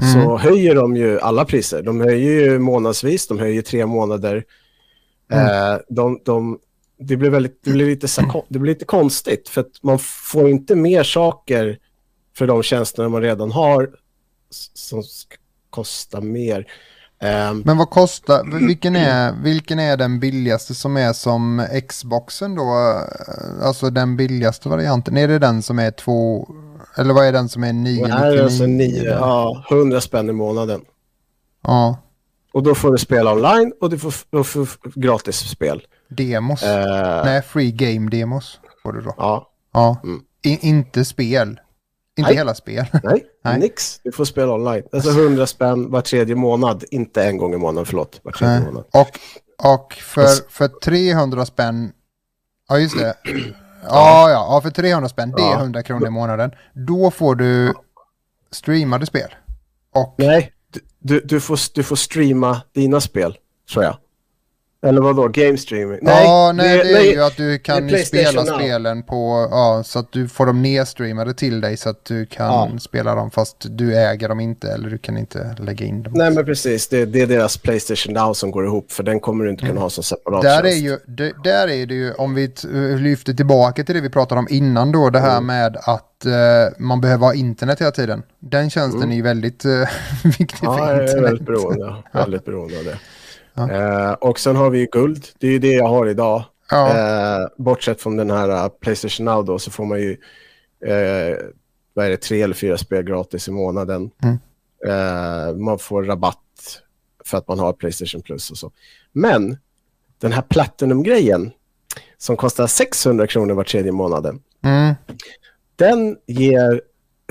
Mm. så höjer de ju alla priser. De höjer ju månadsvis, de höjer tre månader. Mm. Eh, de, de, det, blir väldigt, det, blir lite, det blir lite konstigt, för att man får inte mer saker för de tjänsterna man redan har som ska kosta mer. Ehm, Men vad kostar, vilken är, vilken är den billigaste som är som Xboxen då? Alltså den billigaste varianten, är det den som är två, eller vad är den som är det 999? här är alltså nio, ja, 100 spänn i månaden. Ja, Och då får du spela online och du får, och får gratis spel. demos. Eh, Nej, free game demos får du då. Ja, Ja, Mm. I, inte spel. Inte Nej. hela spel. nej, Nej. nix. Du får spela online. Alltså 100 spänn var tredje månad, inte en gång i månaden, förlåt. Var tredje Nej. månad. Och, och för, för 300 spänn, ja just det. Ja, ja, ja, för 300 spänn, det är Ja. 100 kronor i månaden. Då får du streamade spel. Och Nej, du, du, får, du får streama dina spel, tror jag. Eller vad då? Game streaming? ja, nej, det, är nej. ju att du kan det är ju spela spelen på, ja, så att du får dem nedstreamade till dig så att du kan Ja. spela dem fast du äger dem inte eller du kan inte lägga in dem. Nej, men precis. Det, det är deras Playstation Now som går ihop, för den kommer du inte kunna ha som separat Där är, tjänst. ju, d- där är det ju, om vi lyfter tillbaka till det vi pratade om innan då, det Mm. här med att eh, man behöver ha internet hela tiden. Den tjänsten är ju väldigt eh, viktig Mm. Ja, för jag är internet. väldigt beroende, väldigt beroende av det. Eh, och sen har vi ju guld. Det är ju det jag har idag. Eh, bortsett från den här uh, Playstation Now då, så får man ju eh, vad är det, tre eller fyra spel gratis i månaden. Mm. Eh, man får rabatt för att man har Playstation Plus och så. Men den här Platinum-grejen som kostar 600 kronor var tredje månaden, Mm. den ger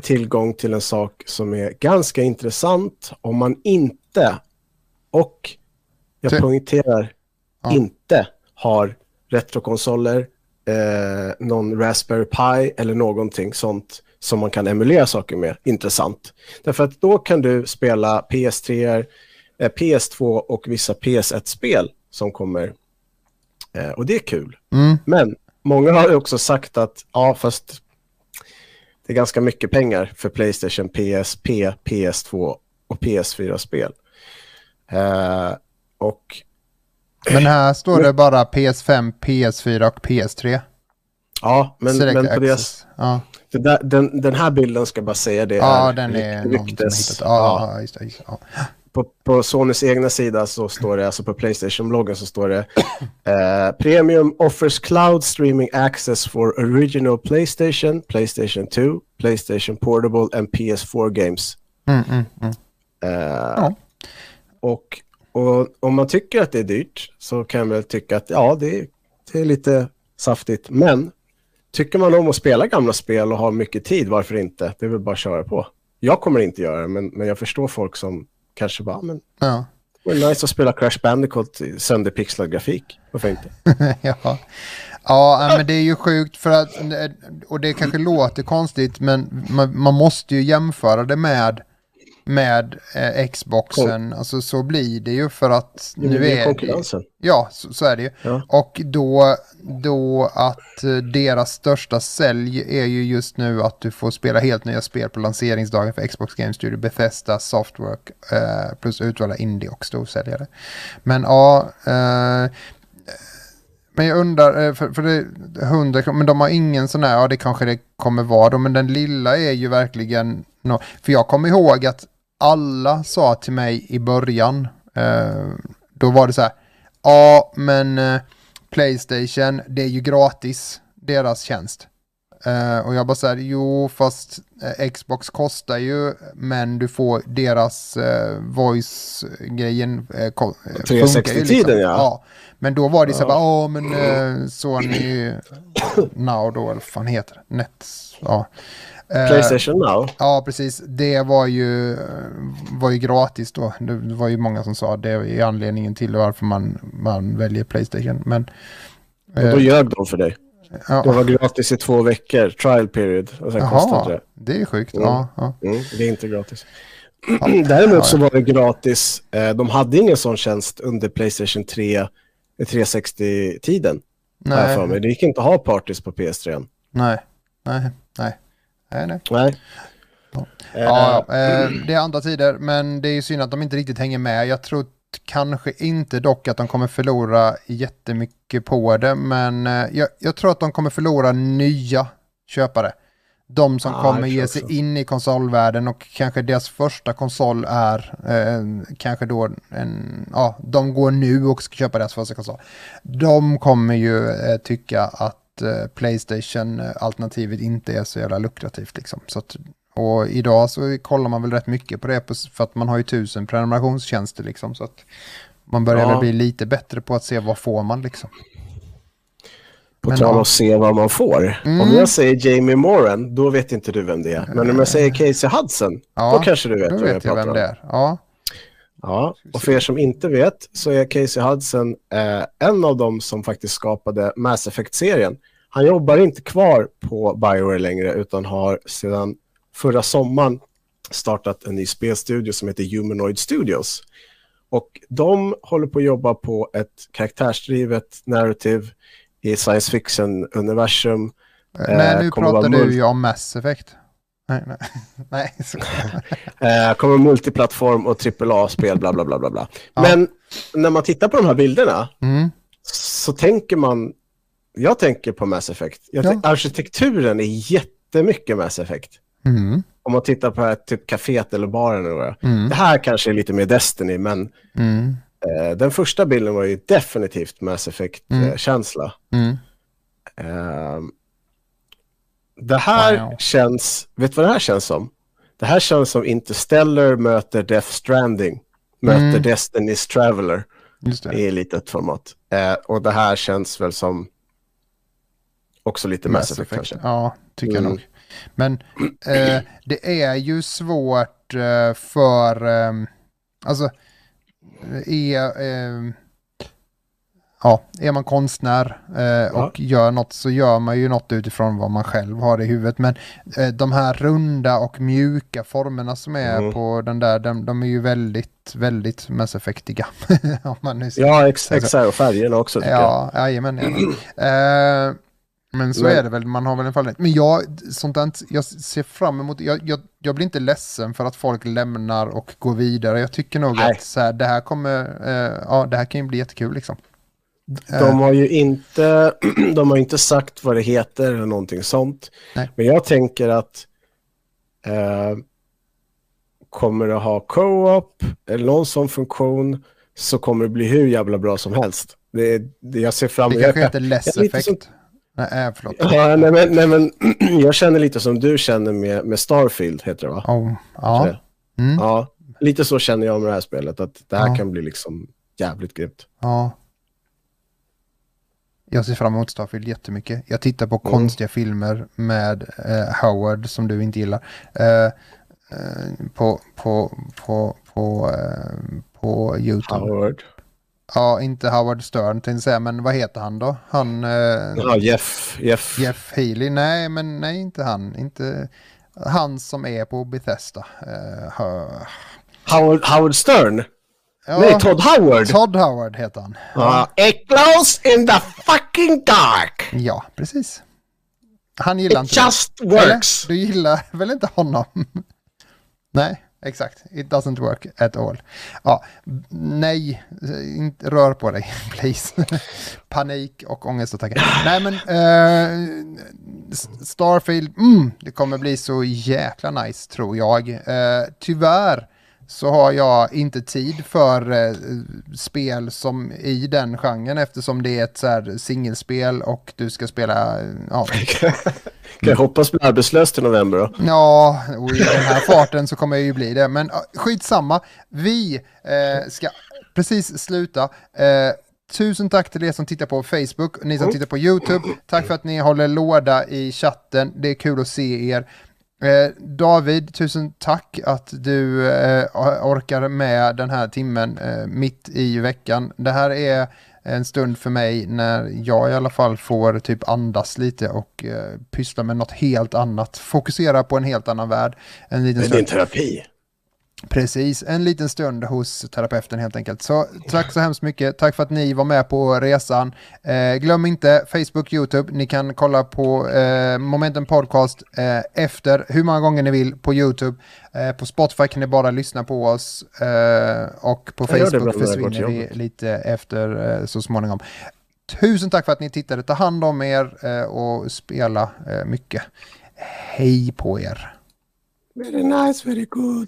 tillgång till en sak som är ganska intressant om man inte, och jag Ty- poängterar, Ja. inte har retrokonsoler, eh, någon Raspberry Pi eller någonting sånt som man kan emulera saker med. Intressant. Därför att då kan du spela PS3, eh, PS2 och vissa PS1-spel som kommer. Eh, och det är kul. Mm. Men många har också sagt att ja, fast det är ganska mycket pengar för Playstation, PSP, PS2 och PS4-spel. Eh, och Men här står det bara PS5, PS4 och PS3. ja, men, Select men på deras. Ja, där, den, den här bilden ska bara säga det ja är den är ryktes-. Ja, ja. just det. Just det. Ja. på, på Sonys egna sida så står det, alltså på Playstation-bloggen så står det eh, Premium offers cloud streaming access for original Playstation, Playstation 2, Playstation Portable and PS4 games. Mm, mm, mm. Eh, Ja. Och och om man tycker att det är dyrt så kan väl tycka att ja, det är, det är lite saftigt. Men tycker man om att spela gamla spel och har mycket tid, varför inte? Det är väl bara att köra på. Jag kommer inte göra det, men, men jag förstår folk som kanske bara, men Ja. det är nice att spela Crash Bandicoot i sönderpixlad grafik. Varför inte? ja. ja, men det är ju sjukt för att, och det kanske låter konstigt, men man, man måste ju jämföra det med, med eh, Xboxen. Alltså så blir det ju för att Nu nu är är konkurrensen. Ja, så, så är det ju. Ja. Och då, då att eh, deras största sälj är ju just nu att du får spela helt nya spel på lanseringsdagen för Xbox Game Studio, Bethesda, Softwork eh, plus utvalda indie och storsäljare. Men ja, eh, men jag undrar, eh, för, för det 100 kronor, men de har ingen sån här, ja det kanske det kommer vara då, men den lilla är ju verkligen, nå- för jag kommer ihåg att alla sa till mig i början, eh, då var det så här, ja men eh, Playstation, det är ju gratis, deras tjänst. Eh, och jag bara så här, jo fast eh, Xbox kostar ju, men du får deras eh, voice-grejen eh, ko- eh, funkar ju 360-tiden, ja. Men då var det så här, Ja. ja men eh, Sony Now då, eller vad fan heter det? Nets, ja. Eh, Playstation Now. Ja, precis. Det var ju, var ju gratis då. Det det var ju många som sa det är anledningen till varför man, man väljer Playstation. Men Och då eh, ljög de för dig. Det ja, var gratis i två veckor, trial period. Och sen kostade jaha, det. det är sjukt. Mm. Ja, ja. Mm, det är inte gratis. Ja, Däremot så var det gratis. Eh, De hade ingen sån tjänst under Playstation 3, eh, 360-tiden. har jag för Nej, mig. Det gick inte att ha parties på PS3. nej, nej, nej. Nej, nej. Nej. Ja. Eh, Ja, eh, det är andra tider, men det är synd att de inte riktigt hänger med. Jag tror kanske inte dock att de kommer förlora jättemycket på det, men eh, jag, jag tror att de kommer förlora nya köpare. De som Ja, kommer ge sig också. in i konsolvärlden och kanske deras första konsol är eh, kanske då en, ja, de går nu och ska köpa deras första konsol. De kommer ju eh, tycka att eh, Playstation-alternativet inte är så jävla lukrativt liksom. Så att, och idag så kollar man väl rätt mycket på det på, för att man har ju tusen prenumerationstjänster liksom. Så att man börjar Ja. bli lite bättre på att se vad får man liksom. På Men tal om att se vad man får. Mm. Om jag säger Jamie Moran, då vet inte du vem det är. Men om jag säger Casey Hudson, Ja, då kanske du vet Då vem jag vet jag pratar vem det är. Ja, Ja, och för er som inte vet så är Casey Hudson eh, en av dem som faktiskt skapade Mass Effect-serien. Han jobbar inte kvar på Bioware längre utan har sedan förra sommaren startat en ny spelstudio som heter Humanoid Studios. Och de håller på att jobba på ett karaktärsdrivet narrative i science fiction-universum. Eh, nej nu pratar du ju om Mass Effect. Nej, nej. nej så... Eh, kommer multiplattform och AAA-spel, bla bla bla bla. bla. Ja. Men när man tittar på de här bilderna Mm. så tänker man, jag tänker på Mass Effect. Ja. Arkitekturen är jättemycket Mass Effect. Mm. Om man tittar på här, typ kaféet eller baren. Eller. Mm. Det här kanske är lite mer Destiny, men Mm. eh, den första bilden var ju definitivt Mass. Effect-känsla. Mm. Det här Wow. känns, vet du vad det här känns som? Det här känns som Interstellar möter Death Stranding, möter Mm. Destiny's Traveler i litet format. Eh, och det här känns väl som också lite Mass, Effect, kanske. Ja, tycker jag Mm. nog. Men eh, det är ju svårt eh, för, eh, alltså, är, eh, ja, är man konstnär eh, och gör något så gör man ju något utifrån vad man själv har i huvudet. Men eh, de här runda och mjuka formerna som är Mm. på den där, de, de är ju väldigt, väldigt Mass Effectiga. Ja, ex exakt. Och färgerna också tycker jag. Ja, jajamän. jajamän. Eh, men så Men- är det väl, man har väl en fall. Men jag, sånt där, jag ser fram emot, jag, jag, jag blir inte ledsen för att folk lämnar och går vidare. Jag tycker nog Nej. att så här, det här kommer, eh, ja det här kan ju bli jättekul liksom. De har ju inte, de har inte sagt vad det heter eller någonting sånt. Nej. Men jag tänker att eh, kommer det ha co-op eller någon sån funktion så kommer det bli hur jävla bra som helst. Det, det, jag ser fram Det emot... kanske heter Less Effect. Nej, äh, förlåt. Ja, nej, men, nej, men jag känner lite som du känner med, med Starfield, heter det va? Oh, ja. Mm. ja. lite så känner jag med det här spelet, att det här Ja. kan bli liksom jävligt grymt. Ja. Jag ser fram emot Starfield jättemycket. Jag tittar på Mm. konstiga filmer med eh, Howard som du inte gillar. Eh, eh, på, på, på, på, eh, på YouTube. Howard. Ja, inte Howard Stern tänkte säga, men vad heter han då? Han... Eh, Ja, Jeff. Jeff. Jeff Healy? Nej, men nej, inte han. Inte han som är på Bethesda. Howard, Howard Stern? Ja, Nej, Todd Howard. Todd Howard heter han. Ja. It glows in the fucking dark. Ja, precis. Han gillar It inte det. just works. Eller? Du gillar väl inte honom? Nej, exakt. It doesn't work at all. Ja, nej, inte rör på dig, please. Panik och ångestattacker. Nej, men S- Starfield, mm, det kommer bli så jäkla nice tror jag. Eh, tyvärr så har jag inte tid för eh, spel som i den genren eftersom det är ett så här singelspel och du ska spela, ja, Kan jag hoppas bli arbetslös till november då? Ja, och i den här farten så kommer jag ju bli det. Men skitsamma, vi eh, ska precis sluta. Eh, tusen tack till er som tittar på Facebook, ni som tittar på YouTube. Tack för att ni håller låda i chatten, det är kul att se er. Eh, David, tusen tack att du eh, orkar med den här timmen eh, mitt i veckan. Det här är en stund för mig när jag i alla fall får typ andas lite och eh, pyssla med något helt annat. Fokusera på en helt annan värld. En liten Det är din terapi. Precis, en liten stund hos terapeuten helt enkelt. Så tack så hemskt mycket. Tack för att ni var med på resan. Eh, glöm inte Facebook, YouTube. Ni kan kolla på eh, Momentum Podcast eh, efter hur många gånger ni vill på YouTube. Eh, på Spotify kan ni bara lyssna på oss eh, och på Jag gör det Facebook försvinner vi lite efter eh, så småningom. Tusen tack för att ni tittade. Ta hand om er eh, och spela eh, mycket. Hej på er. Very nice, very good.